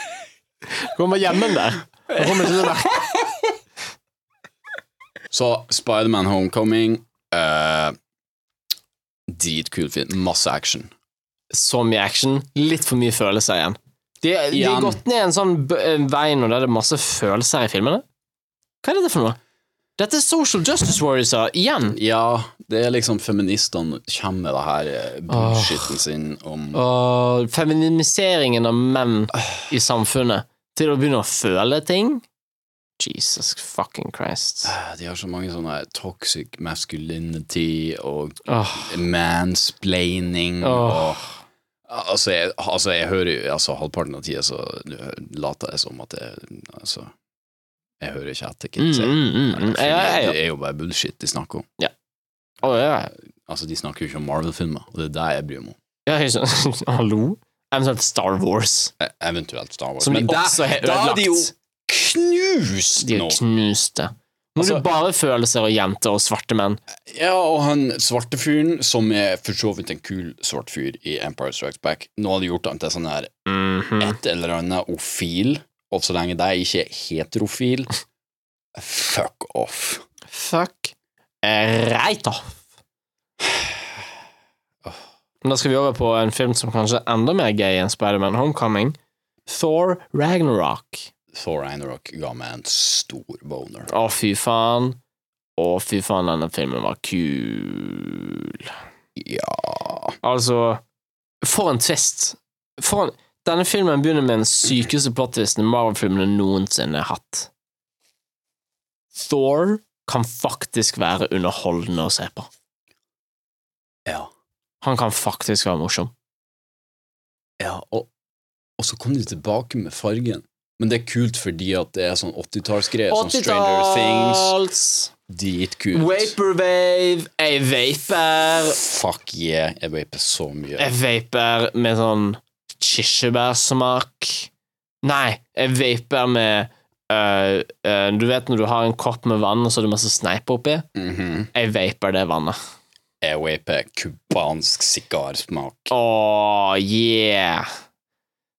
Kommer hjemme der. Kommer ikke være Så Spiderman Homecoming uh, Dritkul film. Masse action. så mye action. Litt for mye følelser igjen. De, de har gått ned en sånn vei nå der det er masse følelser i filmene. Hva er dette for noe? Dette er Social Justice Warriors igjen. Ja, det er liksom feministene kommer med det her eh, bullshitten sin om Åh, feminiseringen av menn i samfunnet til å begynne å føle ting. Jesus fucking Christ. De har så mange sånne toxic masculinity og Åh, mansplaining Åh. og Altså, jeg, altså, jeg hører jo altså, Halvparten av tida så later jeg som at jeg Altså, jeg hører ikke etter, mm, mm, mm, mm. Ja, ja, Det er jo bare bullshit de snakker om. Å, ja. Altså, De snakker jo ikke om Marvel-filmer, og det er det jeg bryr meg om. ja. Hallo? Eventuelt Star Wars. E- Eventuelt Star Wars. Som de Men også har da er de jo knust nå! De er knuste. Nå er Altså- det bare følelser og jenter og svarte menn. Ja, og han svarte fyren, som er for så vidt en kul svart fyr i Empire Strikes Back, nå har de gjort han til sånn her Mhm. et eller annet ofil, og så lenge det ikke er heterofil, fuck off. Fuck right off. Da skal vi over på en film som kanskje er enda mer gay enn Spiderman Homecoming. Thor Ragnarok. Thor Ragnarok ga meg en stor boner. Å, fy faen. Å, fy faen, denne filmen var kul. Ja Altså, for en twist. For en, denne filmen begynner med den sykeste plottvisten Marvel-filmene noensinne har hatt. Thor kan faktisk være underholdende å se på. Ja. Han kan faktisk være morsom. ja og, og så kom de tilbake med fargen. Men det er kult fordi at det er sånn 80-tallsgreier, sånn Stranger Things. 80-talls! Dritkult. Vaporwave, jeg vaper Fuck yeah, jeg vaper så mye. Jeg vaper med sånn kirsebærsmak. Nei, jeg vaper med uh, uh, Du vet når du har en kopp med vann, og så er det masse sneip oppi? Mhm. Jeg vaper det vannet. Jeg vaper cubansk sigarsmak. Åh, yeah!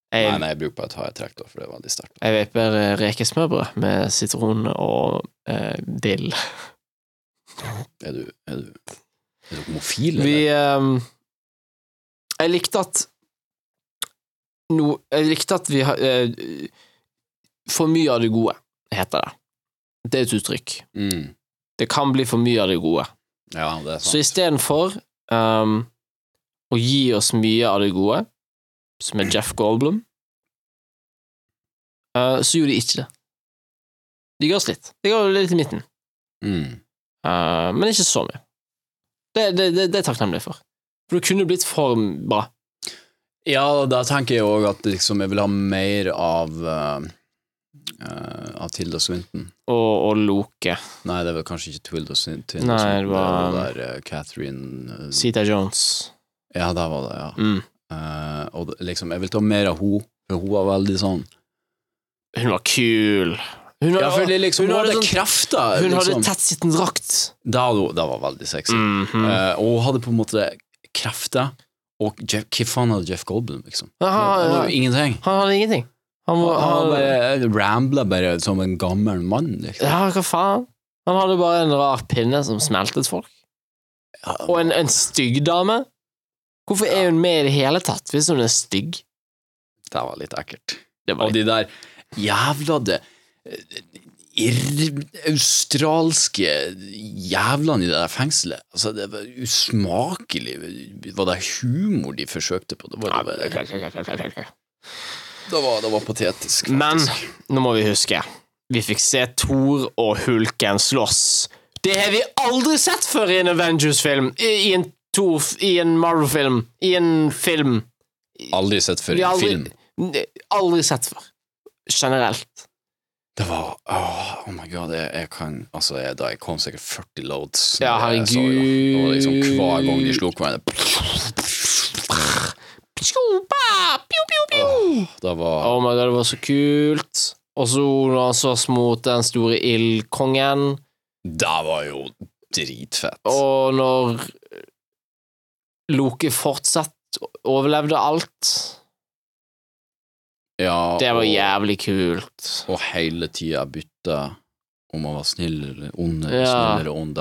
Nei, Jeg, nei, jeg bruker bare å ta et trekk, da, for det er veldig sterkt. jeg vaper øh, rekesmørbrød med sitron og eh, dill. Er du, er du, er du homofil, eller? Vi ehm, Jeg likte at no, likte at vi har eh, For mye av det gode, heter det. Det er et uttrykk. Mm. Det kan bli for mye av det gode. Ja, det er sant. Så istedenfor um, å gi oss mye av det gode, som er Jeff Goldblum, uh, så gjorde de ikke det. De ga oss litt. De ga litt i midten, Mm. Uh, men ikke så mye. Det, det, det, det er jeg takknemlig for. For det kunne blitt for bra. Ja, da tenker jeg òg at liksom, jeg vil ha mer av uh, uh, Av Tilda Swinton. Og, og Loke. Nei, det vel kanskje ikke Tilda Swinton. Nei, det var- det var der, uh, Catherine uh, Sita Jones. Ja, der var det, ja. Mm. Og liksom, jeg vil ta mer av henne, for hun var veldig sånn Hun var kul. Hun Ja, fordi liksom, hun hun hadde hadde sånn- krefter. Hun hadde liksom. tettsittende drakt. Det, var hun- var veldig sexy. Mhm. Uh, og hun hadde på en måte krefter. Og Jeff, hva faen hadde Jeff Goldblum, liksom? Han, han- han, ingenting. Han hadde ingenting. Han Han rambla bare som en gammel mann, liksom. Ja, hva faen? Han hadde bare en rar pinne som smeltet folk. Ja, Og en, en stygg dame. Hvorfor er hun med i det hele tatt, hvis hun er stygg? det var litt ekkelt. Det var Og de der jævla det australske jævlene i det der fengselet. Altså, det var usmakelig. Var det humor de forsøkte på? Det var, det var, det var, det var patetisk. Men nå må vi huske Vi fikk se Thor og Hulken slåss. Det har vi aldri sett før i en Avengers-film, i, i en Thor, i en Marvel-film, i en film. Aldri sett før i en film. aldri sett før. Generelt. Det var åh, Oh my god, jeg, jeg kan Altså, jeg, da jeg kom sikkert 40 loads. Ja, herregud. så det. Var liksom hver gang de slo hverandre. Det var Oh my god, det var så kult. Og så når han slåss mot den store ildkongen, Det var jo dritfett. og når Loke fortsatt overlevde alt ja, Det var og, jævlig kult. Og hele tida bytte om å være snill eller ond, eller Ja. snill eller ond.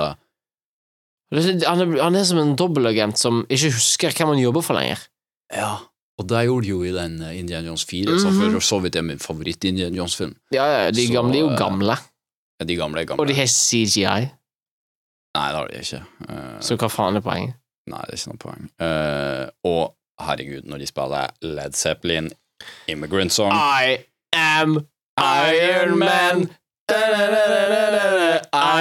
Han er, han er som en dobbeltagent som ikke husker hvem han jobber for lenger. Ja. Og det gjorde de jo i den Indian Indiana Jones 4, som Mhm. for så vidt er min favoritt-Indiana Jones-film. Ja, ja, de Så, gamle er jo eh, gamle, Ja, De gamle er gamle. og de har CGI, Nei, det har de ikke. Uh, så hva faen er poenget? Nei, det er ikke noe poeng. Uh, og herregud, når de spiller Led Zeppelin, Immigrant Song I am Iron Man.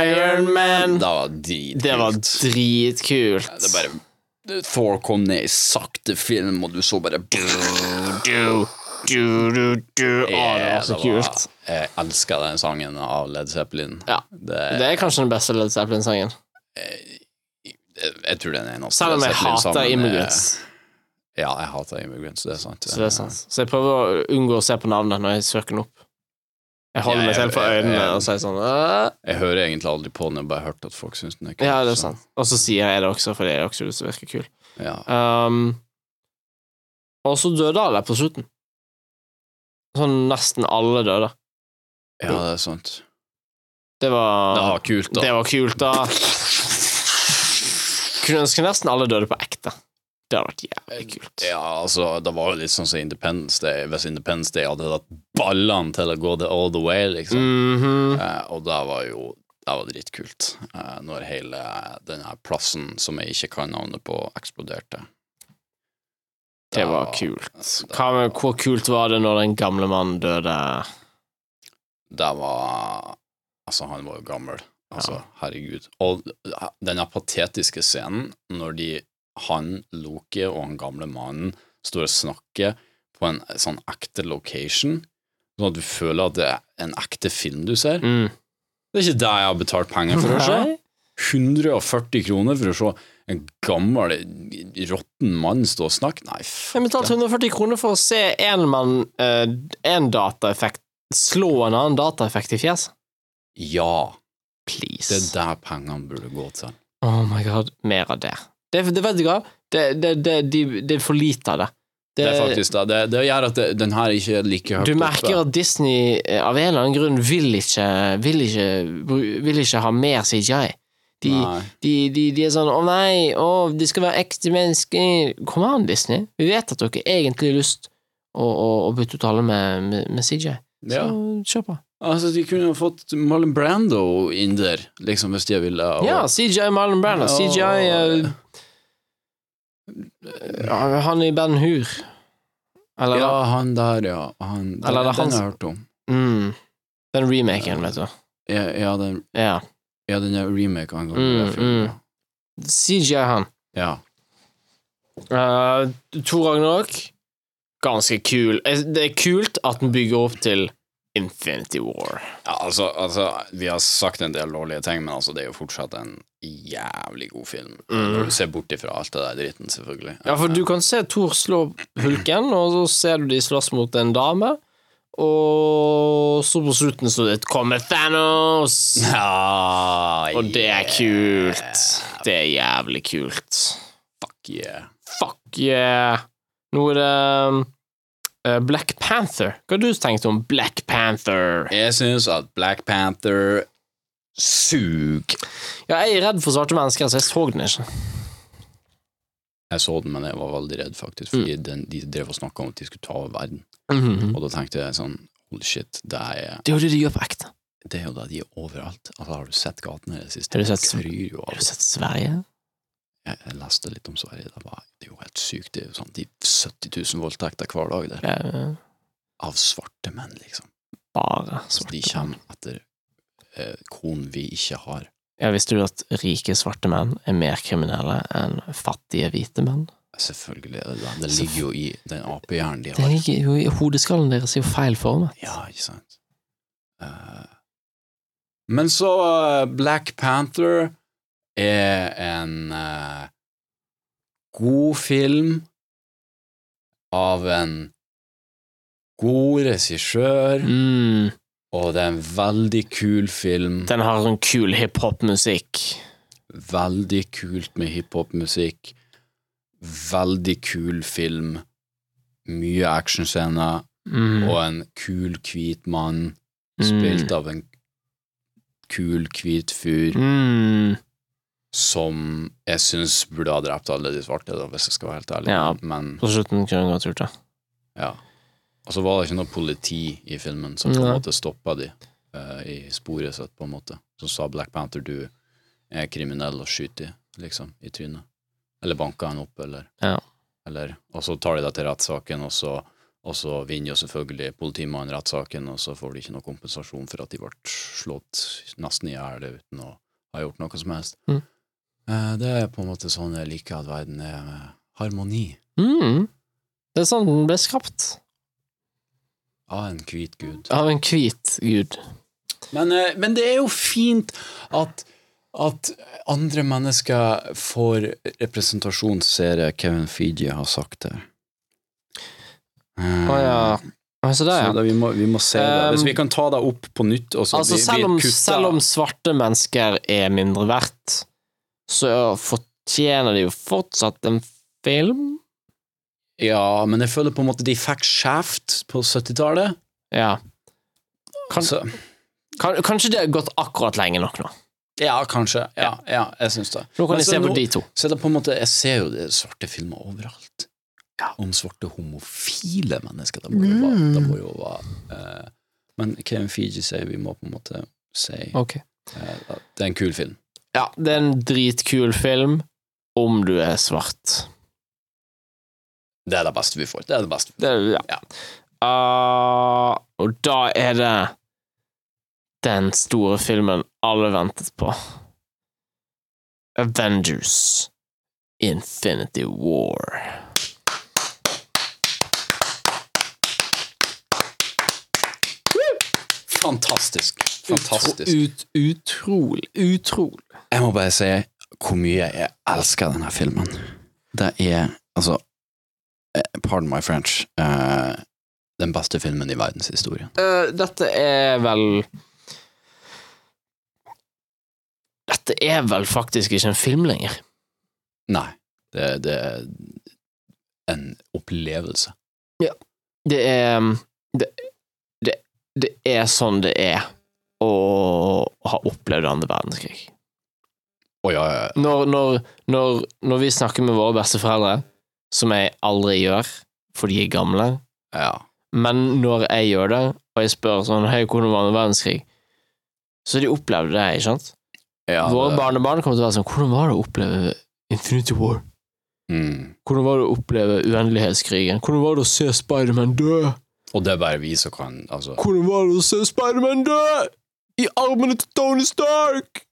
Iron Man. Det var dritkult. Det var dritkult. Det bare Thor kom ned i sakte film, og du så bare Du, du, du, du. Å, det var så kult. Jeg elsker den sangen av Led Zeppelin. Ja. Det, Det er kanskje den beste Led Zeppelin-sangen. jeg tror den er Selv om jeg hater Immigrants. Ja, jeg hater Immigrants, det er sant. Så det er sant. Så jeg prøver å unngå å se på navnet når jeg søker den opp. Jeg holder meg selv jeg- for øynene jeg- og sier sånn «Åh». Jeg hører egentlig aldri på den, jeg har bare hørt at folk syns den er kul. Ja, det er sant. Og så sier jeg det også, fordi jeg også lyst det virker virke kul. Ja. Um, og så døde alle på slutten. Sånn nesten alle døde. ja, det er sant. Det var Det var kult, da. Det var kult, da. Kunne ønske nesten alle døde på ekte. Det hadde vært jævlig kult. Ja, altså, det var jo litt sånn som Independence Day. Hvis Independence Day hadde hatt ballene til å gå the all the way, liksom. Mhm. Eh, og det var jo det var dritkult. Eh, når hele denne plassen som jeg ikke kan navnet på, eksploderte. Det var kult. Hva med, hvor kult var det når den gamle mannen døde? Det var Altså, han var jo gammel. Altså, Ja. herregud. Og denne patetiske scenen når de han, Loki og han gamle mannen står og snakker på en sånn ekte location, sånn at du føler at det er en ekte film du ser. Mm. Det er ikke det jeg har betalt penger for å se. 140 kroner for å se en gammel, råtten mann stå og snakke? Nei, Jeg fuck betalte 140 kroner for å se en mann én En dataeffekt slå en annen dataeffekt i fjeset. Ja, Please. det er der pengene burde gå til. Oh my god, mer av det. Det, det vet du hva? Det, det, det, de, det er for lite av det. Det, er faktisk da. Det, det gjør at det, den her ikke er like høyt Du merker at Disney eh, av en eller annen grunn vil ikke Vil ikke, vil ikke ha mer CGI. De, de, de, de er sånn 'Å nei, å, de skal være ekte mennesker'. Kom an, Disney. Vi vet at dere egentlig har lyst å, å, å bytte ut alle med, med, med CGI. Så Ja. kjør på. Altså, de kunne jo fått Marlon Brando inn der, liksom, hvis de ville. og- Ja, CGI Marlon Brando. Ja, CGI eh, ja, Han i Ben Hur. Eller Ja, han der, ja. Han, Eller det er den han har jeg hørt om. mm, Den remaken, vet du. Ja, ja, den, Ja. ja den er remake av en gang. Mm, mm. CJ, han. Ja. Uh, Tor Ragnarok, ganske kul. Eh, Det er kult at den bygger opp til Infinity War. ja altså, altså, vi har sagt en del dårlige ting, men altså, det er jo fortsatt en jævlig god film. Mm. Når du ser bort ifra alt det der dritten, selvfølgelig. Ja, for du kan se Thor slå hulken, og så ser du de slåss mot en dame, og så på slutten står det 'Kommer Thanos'! Ja, Og det er kult. Det er jævlig kult. Fuck yeah. Fuck yeah. Nå er det um, Black Panther. Hva har du tenkt om Black Panther? Jeg syns at Black Panther Sug! Ja, jeg er redd for svarte mennesker, så jeg så den ikke. Jeg så den, men jeg var veldig redd, faktisk, fordi den, de drev og snakka om at de skulle ta over verden. Mhm. Og da tenkte jeg sånn Holy shit, det er, Det er jo det de gjør på ekte. det er jo det de er overalt. Altså, har du sett gatene i det siste? Har du sett- Har du sett Sverige? Jeg, leste litt om Sverige. Det, var, det er jo helt sykt. Det er jo sånn de 70 000 voldtekter hver dag der. Ja, Av svarte menn, liksom. bare svarte menn. De kommer etter eh, konen vi ikke har. Ja, visste du at rike svarte menn er mer kriminelle enn fattige hvite menn? Selvfølgelig det det. Ligger jo i den apehjernen de Det ligger jo i hodeskallen deres er jo feil formet. Ja, ikke sant. Uh, men så uh, Black Panther er en eh, god film av en god regissør, Mm, og det er en veldig kul film. den har sånn kul hiphop-musikk. Veldig kult med hiphop-musikk. Veldig kul film. Mye actionscener, Mm, og en kul, hvit mann, Mm. spilt av en kul, hvit fyr, mm, som jeg syns burde ha drept alle de svarte, da, hvis jeg skal være helt ærlig. Ja. Men, på slutten kunne jeg godt gjort det. ja. Og så var det ikke noe politi i filmen som på en måte stoppa de uh, i sporet sitt, på en måte. Som sa Black Panther du er kriminell og skyter liksom, i trynet. Eller banker han opp, eller, Ja. eller Og så tar de deg til rettssaken, og så og så vinner jo selvfølgelig politimannen rettssaken, og så får de ikke noe kompensasjon for at de ble slått nesten i hjel uten å ha gjort noe som helst. Mm. Eh, Det er på en måte sånn jeg liker at verden er med harmoni Mm. Det er sånn den ble skapt. av en hvit gud. Av en hvit gud. Men, eh, men det er jo fint at, at andre mennesker får representasjon, ser jeg Kevin Feige har sagt det. Å ja. Altså, det, Så ja. da, vi, må, vi må se det. Hvis Um, vi kan ta det opp på nytt Altså, vi, vi selv om, selv om svarte mennesker er mindre verdt, så fortjener de jo fortsatt en film. Ja, men jeg føler på en måte de fikk skjevt på 70-tallet. Ja. Kan, Så- kan, kanskje det har gått akkurat lenge nok nå. Ja, kanskje. Ja, ja jeg syns det. Nå kan jeg se på nå- de to. Så det på en måte, jeg ser jo det svarte filmer overalt. Om svarte homofile mennesker. Det må jo være, det må jo være uh, Men Kevin Fiji sier vi må på en måte si okay. uh, det er en kul film. Ja, det er en dritkul film om du er svart. Det er det beste vi får. Det er det beste. Det, ja. Ah, og da er det den store filmen alle ventet på. Avengers Infinity War. Fantastisk. Fantastisk. Ut, utrolig, utrolig. Jeg må bare si hvor mye jeg elsker denne filmen. Det er altså eh, Pardon my French. Uh, den beste filmen i verdenshistorien. Uh, dette er vel Dette er vel faktisk ikke en film lenger. Nei, det, det er en opplevelse. Det er det, det, det er sånn det er å ha opplevd andre verdenskrig. Å ja, ja. Når, når, når, når vi snakker med våre besteforeldre, som jeg aldri gjør, for de er gamle, ja. men når jeg gjør det, og jeg spør sånn Hei, hvordan var det verdenskrig? Så de opplevde det, ikke sant? ja Våre det- barnebarn kommer til å være sånn Hvordan var det å oppleve Infinity War? Mm. Hvordan var det å oppleve uendelighetskrigen? Hvordan var det å se Spiderman dø? Og det er bare vi som kan altså, Hvordan var det å se Spiderman dø? I armene til Tony Stark!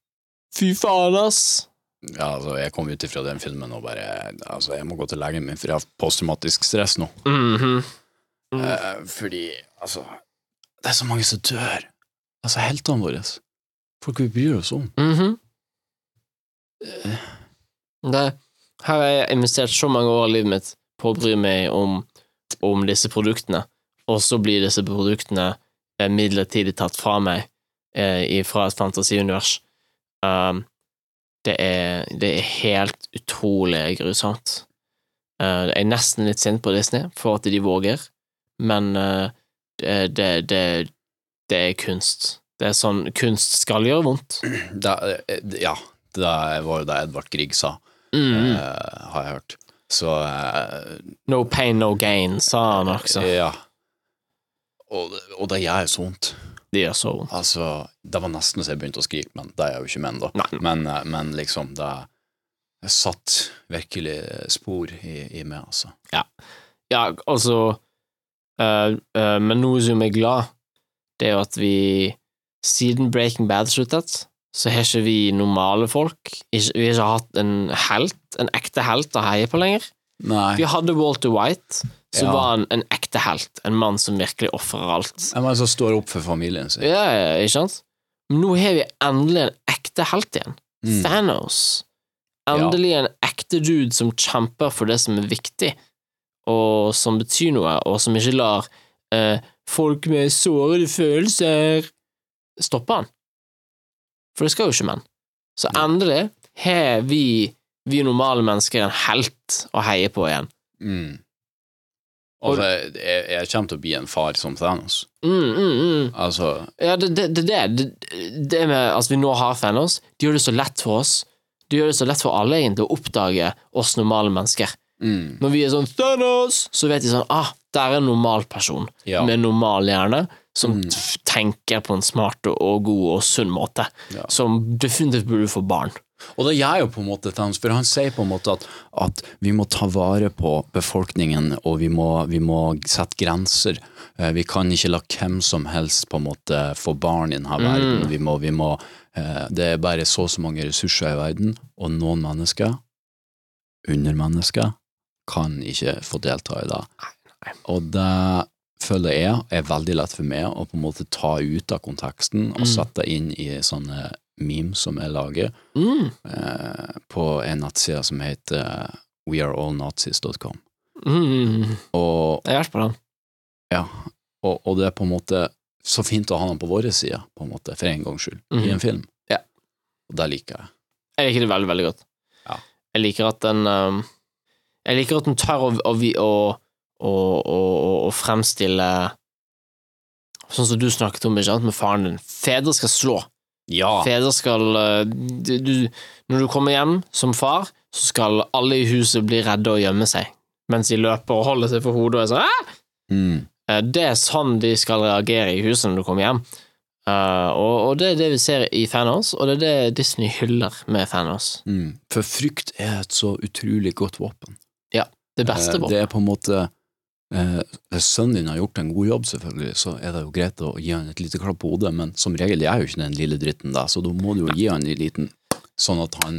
Fy faen, ass. ja, altså, Jeg kom ut ifra den filmen og bare altså, Jeg må gå til legen min, for jeg har posttraumatisk stress nå. Mhm. Mm. Eh, fordi, altså Det er så mange som dør. Altså, heltene våre. Folk vi bryr oss om. Mhm. Det, her har jeg investert så mange år av livet mitt på å bry meg om, om disse produktene, og så blir disse produktene eh, midlertidig tatt fra meg eh, fra et fantasiunivers. Um, det, er, det er helt utrolig grusomt. Uh, jeg er nesten litt sint på Disney for at de våger, men uh, det, det, det, er kunst. Det er sånn kunst skal gjøre vondt. Da, eh, ja, det var jo det Edvard Grieg sa, Mm. uh, har jeg hørt. Så eh, No pain, no gain, sa han også. Ja. Og, og det gjør så vondt. Gjør så. Altså, det var nesten så jeg begynte å skrike, men det er jo ikke menn, da. Men, eh, men liksom, det satt virkelig spor i, i meg, altså. Ja, altså eh, eh, Men noe som er glad, det er jo at vi siden Breaking Bad sluttet, så har ikke vi normale folk ikke, Vi har ikke hatt en helt, en ekte helt å heie på lenger. Nei. Vi hadde Walter White, som Ja. var en, en ekte helt. En mann som virkelig ofrer alt. En mann som står opp for familien sin. Ja, ja, ikke sant? Men nå har vi endelig en ekte helt igjen. Mm. Thanos. Endelig en ekte dude som kjemper for det som er viktig, og som betyr noe, og som ikke lar eh, folk med sårede følelser stoppe han. For det skal jo ikke menn. Så endelig har vi, vi normale mennesker, en helt å heie på igjen. Mm. Altså, jeg, jeg kommer til å bli en far som Thanos. Mm, mm, mm. Altså, Ja, det er det, det, det, med at vi nå har Thanos, det gjør det så lett for oss. Det gjør det så lett for alle egentlig å oppdage oss normale mennesker. mm, Når vi er sånn Thanos, så vet de sånn Ah, der er en normal person ja. med normal hjerne som Mm. tenker på en smart og- god og sunn måte. Ja. Som definitivt burde få barn. Og det gjør jo på en måte Thanos, for han sier på en måte at, at vi må ta vare på befolkningen, og vi må, vi må sette grenser. Eh, Vi kan ikke la hvem som helst på en måte få barn i denne verden. Vi må, vi må, eh, det er bare så og så mange ressurser i verden, og noen mennesker, undermennesker, kan ikke få delta i det. Og det føler jeg er veldig lett for meg å på en måte ta ut av konteksten og sette inn i sånne memes som jeg lager Mm. eh, på en nettside som heter weareallnazis.com. Mm. Og, Jeg har på den. ja, og, og det er på en måte så fint å ha den på våre side, på en måte, for en gangs skyld, i Mhm. en film. Ja. Og det liker jeg. Jeg liker det veldig, veldig godt. Ja. Jeg liker at den um, Jeg liker at den tør å, å, å, å, fremstille Sånn som du snakket om ikke sant, med faren din. Fedre skal slå. Ja. Fedre skal uh, du, du, Når du kommer hjem som far, så skal alle i huset bli redde og gjemme seg, mens de løper og holder seg for hodet og er sånn «Æ!» Mm. Eh, Det er sånn de skal reagere i huset når du kommer hjem. Uh, og, og det er det vi ser i Fanos, og det er det Disney hyller med Fanos. Mm. For frykt er et så utrolig godt våpen. Ja, Det beste våpen. Det er på en måte eh, Hvis sønnen din har gjort en god jobb, selvfølgelig, så er det jo greit å gi han et lite klapp på hodet, men som regel er jo ikke den lille dritten der, så da må du jo gi han en liten Sånn at han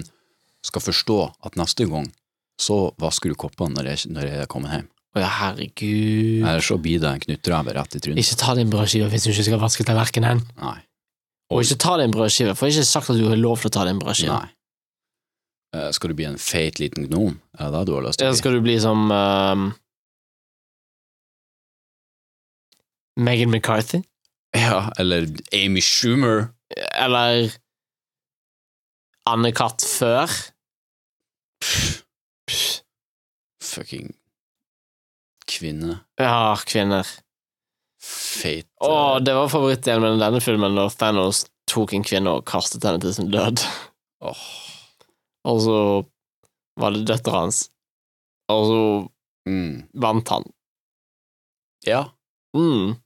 skal forstå at neste gang så vasker du koppene når jeg, når jeg er kommet hjem. Å ja, herregud. Eller så blir det en knyttneve rett i trynet. Ikke ta din brødskive hvis du ikke skal vaske tallerkenen. Nei. Og ikke ta din brødskive, for jeg har ikke sagt at du har lov til å ta din brødskive. Nei. Eh, skal du bli en feit liten gnom? Er det det du har lyst til å bli? skal du bli som um, Megan McCarthy? Ja, eller Amy Schumer? Eller Anne-Kat. før? Fucking kvinne. Ja, kvinner. Fate Å, eh, det var favorittdelen med denne filmen, når Thanos tok en kvinne og kastet henne til sin død. Oh. Og så var det døtra hans. Og så Mm. vant han. Ja. Mm.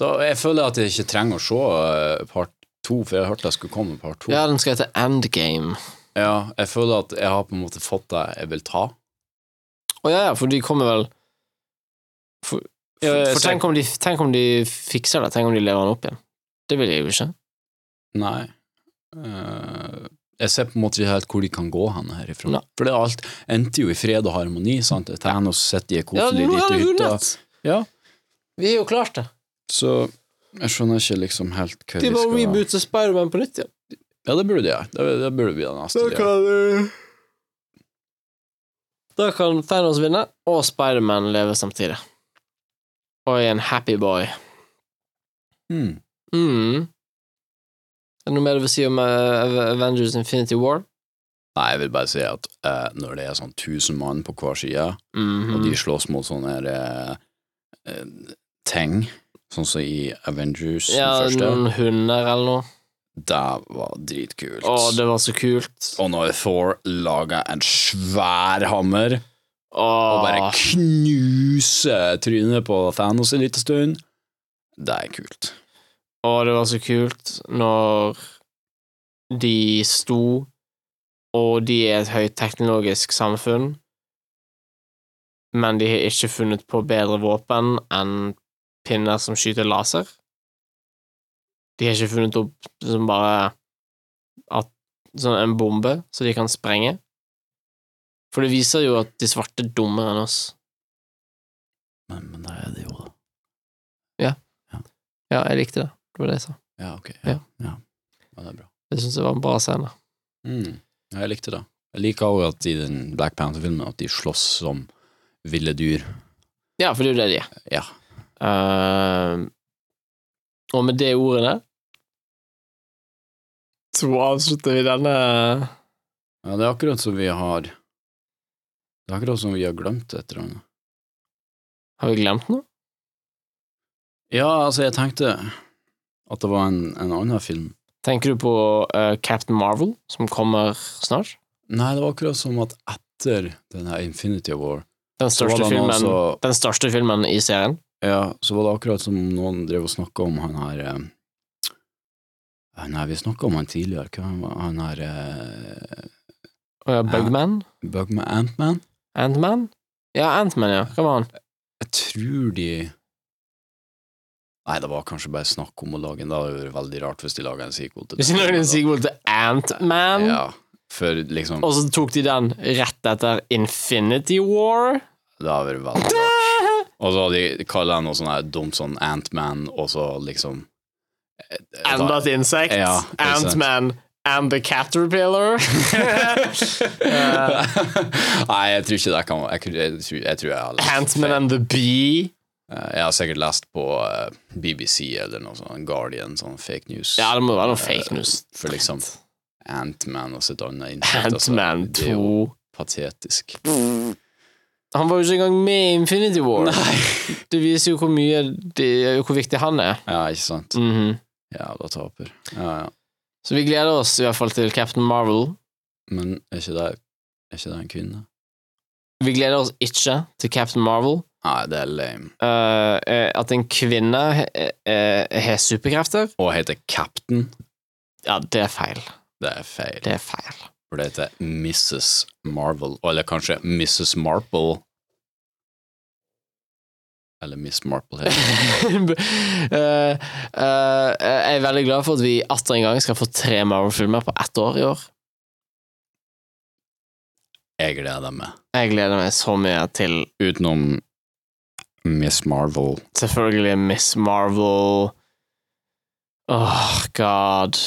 Da, jeg føler at jeg ikke trenger å se eh, part to, for jeg hørte det skulle komme part to. Ja, den skal hete Endgame. Ja, jeg føler at jeg har på en måte fått det jeg vil ta. Å ja, ja, for de kommer vel For, Ja, for tenk, om de, tenk om de fikser det, tenk om de lever den opp igjen. Det vil jeg jo ikke. Nei. Uh, jeg ser på en måte ikke helt hvor de kan gå hen herifra. Nei. For det er alt endte jo i fred og harmoni, sant? Thanos sitter i ei koselig ja, lita hytte. Ja, Vi har jo klart det. Så jeg skjønner ikke liksom helt hva De de skal De skal reboote Spiderman på nytt igjen. Ja, det burde de gjøre. Det, det burde bli den neste. de kan, kan Da kan Thanos vinne, og Spiderman leve samtidig. Og er en happy boy. Mm. Mm. Er det noe mer du vil si om eh, Avengers Infinity War? Nei, jeg vil bare si at uh, når det er sånn tusen mann på hver side, Mhm. og de slåss mot sånne uh, ting Sånn som i Avengers, Ja, den første. noen hunder eller noe. Det var dritkult. Å, det var så kult. Og når Thor lager en svær hammer Åh, og bare knuser trynet på Thanos en liten stund, det er kult. Å, det var så kult når de sto, og de er et høyteknologisk samfunn, men de har ikke funnet på bedre våpen enn pinner som skyter laser. De har ikke funnet opp som bare at, sånn en bombe så de kan sprenge. For det viser jo at de svarte er dummere enn oss. Men, men det er det jo, da. Ja, ja, jeg likte det. Det var det jeg sa. Ja, ok. Ja. Ja, ja. ja det er bra. Jeg syns det var en bra scene. Mm. Ja, jeg likte det. Jeg liker også at i den Black Panther-filmen at de slåss som ville dyr. Ja, for det er jo det de er. Ja. Eh, og med det ordene så avslutter vi denne ja, det er akkurat som vi har Det er akkurat som vi har glemt et eller annet. Har vi glemt noe? Ja, altså, jeg tenkte at det var en, en annen film. Tenker du på uh, Captain Marvel, som kommer snart? Nei, det var akkurat som at etter denne Infinity War Den største, filmen, også... den største filmen i serien? Ja, så var det akkurat som noen drev og snakka om han her eh, Nei, vi snakka om han tidligere. Hva var han her eh, Å ja, Bugman? Bugman Antman? Antman? Ja, Antman, ja. Hva var han? Jeg tror de Nei, det var kanskje bare snakk om å lage en. Det hadde vært veldig rart hvis de laga en sequel til Hvis de lagde en sequel til Antman, Ja, for liksom og så tok de den rett etter Infinity War Det hadde vært veldig rart. Og så kaller de han noe sånn dumt sånn Antman, og så liksom eh, Enda et insekt. Ja. Antman and the Caterpillar. uh, Nei, jeg tror ikke det kan Jeg, jeg, tror- jeg tror jeg har lest Antman and the Bee. Eh, Jeg har sikkert lest på BBC eller noe sånn Guardian, sånn fake news. Ja, det må være noe fake news. For liksom Antman og sitt annet insekt. altså, Antman det er jo 2. patetisk. Han var jo ikke engang med i Infinity War. Nei. Det viser jo hvor mye det, Hvor viktig han er. Ja, ikke sant? Ja, Jævla taper. Ja, ja. Så vi gleder oss i hvert fall til Captain Marvel. Men er ikke det, er ikke det en kvinne? Vi gleder oss ikke til Captain Marvel. Nei, det er lame. Eh, at en kvinne eh, har superkrefter, Og heter Captain. ja, det er feil. Det er feil. Det er feil. For det heter Mrs. Marvel. Eller kanskje Mrs. Marple. Eller Miss Marple. Eh, eh, jeg er veldig glad for at vi atter en gang skal få tre Marvel-filmer på ett år i år. Jeg gleder meg. Jeg gleder meg så mye til Utenom Miss Marvel. selvfølgelig Miss Marvel. Åh, god.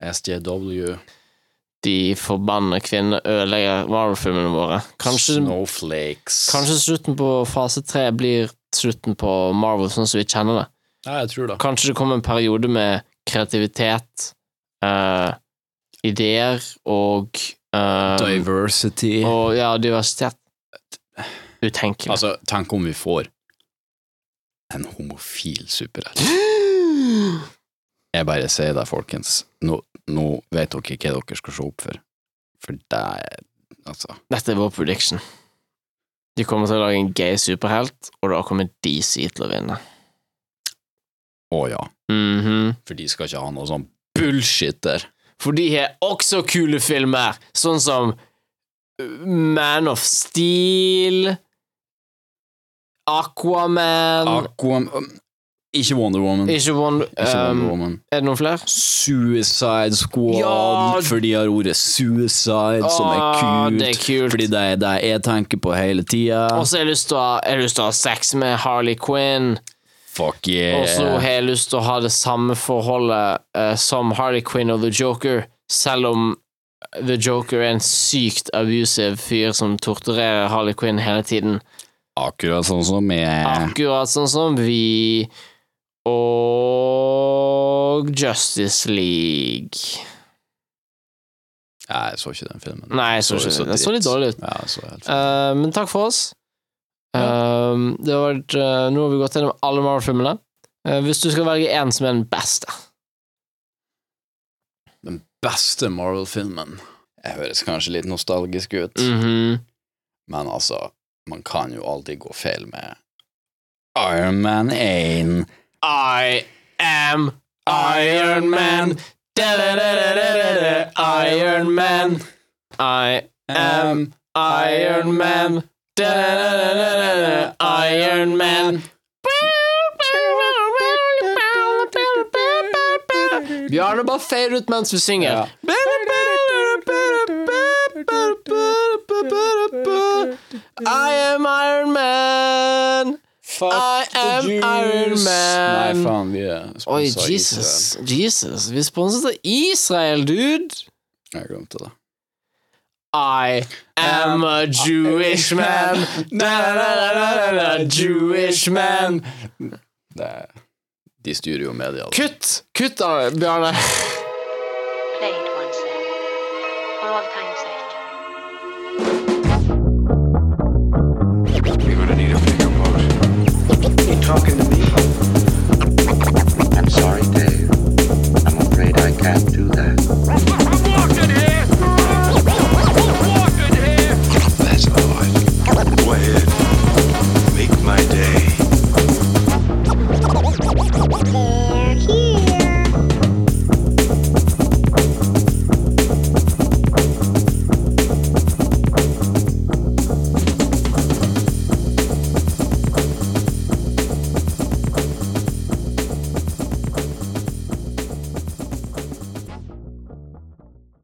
SJW. De forbanna kvinnene ødelegger Marvel-filmene våre. Kanskje, Snowflakes. kanskje slutten på fase tre blir slutten på Marvel sånn som vi kjenner det. Ja, jeg tror det. Kanskje det kommer en periode med kreativitet, uh, ideer og uh, Diversity. Og ja, diversitet. Utenkelig. Altså, tenk om vi får en homofil superhelt. Jeg bare sier det, folkens. Nå, nå vet dere hva dere skal se opp for. For det er Altså Dette er vår prediction. De kommer til å lage en gay superhelt, og da kommer DC til å vinne. Å ja. Mhm. For de skal ikke ha noe sånn bullshit der. For de har også kule filmer, sånn som Man of Steel Aquaman Aquam... Ikke Wonder Woman. Ikke Wonder, Ikke Wonder um, Er det noen flere? Suicide Squad, Ja. for de har ordet suicide, som er kult. det er kult. Fordi det er det jeg tenker på hele tida. Og så har jeg lyst til å ha sex med Harley Quinn. Fuck yeah. Og så har jeg lyst til å ha det samme forholdet uh, som Harley Quinn og The Joker, selv om The Joker er en sykt abusive fyr som torturerer Harley Quinn hele tiden. Akkurat sånn som jeg Akkurat sånn som vi og Justice League. Nei, jeg så ikke den filmen. Nei, jeg så ikke den. Den så litt dårlig ut. Ja, så Eh, men takk for oss. Uh, det har vært, uh, nå har vi gått gjennom alle Marvel-filmene. Hvis du skal velge én som er den beste. Den beste Marvel-filmen. Jeg høres kanskje litt nostalgisk ut, Mhm. men altså, man kan jo aldri gå feil med Iron Man 1. I am Iron Man. Iron Man. I am Iron Man. Iron Man. Bjarne, bare fade ut mens vi synger. Ja. I am Iron Man. Fuck I the am Jews. Iron Man. Nei, faen, vi er Oi, sponset av Jesus. Israel. Jesus. Vi sponset av Israel, dude. Jeg glemte det. I am a Jewish man. Na-na-na-na-na, Jewish man. det er, de styrer jo media. da. Kutt! Kutt, da, Bjarne. talking to me? I'm sorry, Dave. I'm afraid I can't do that.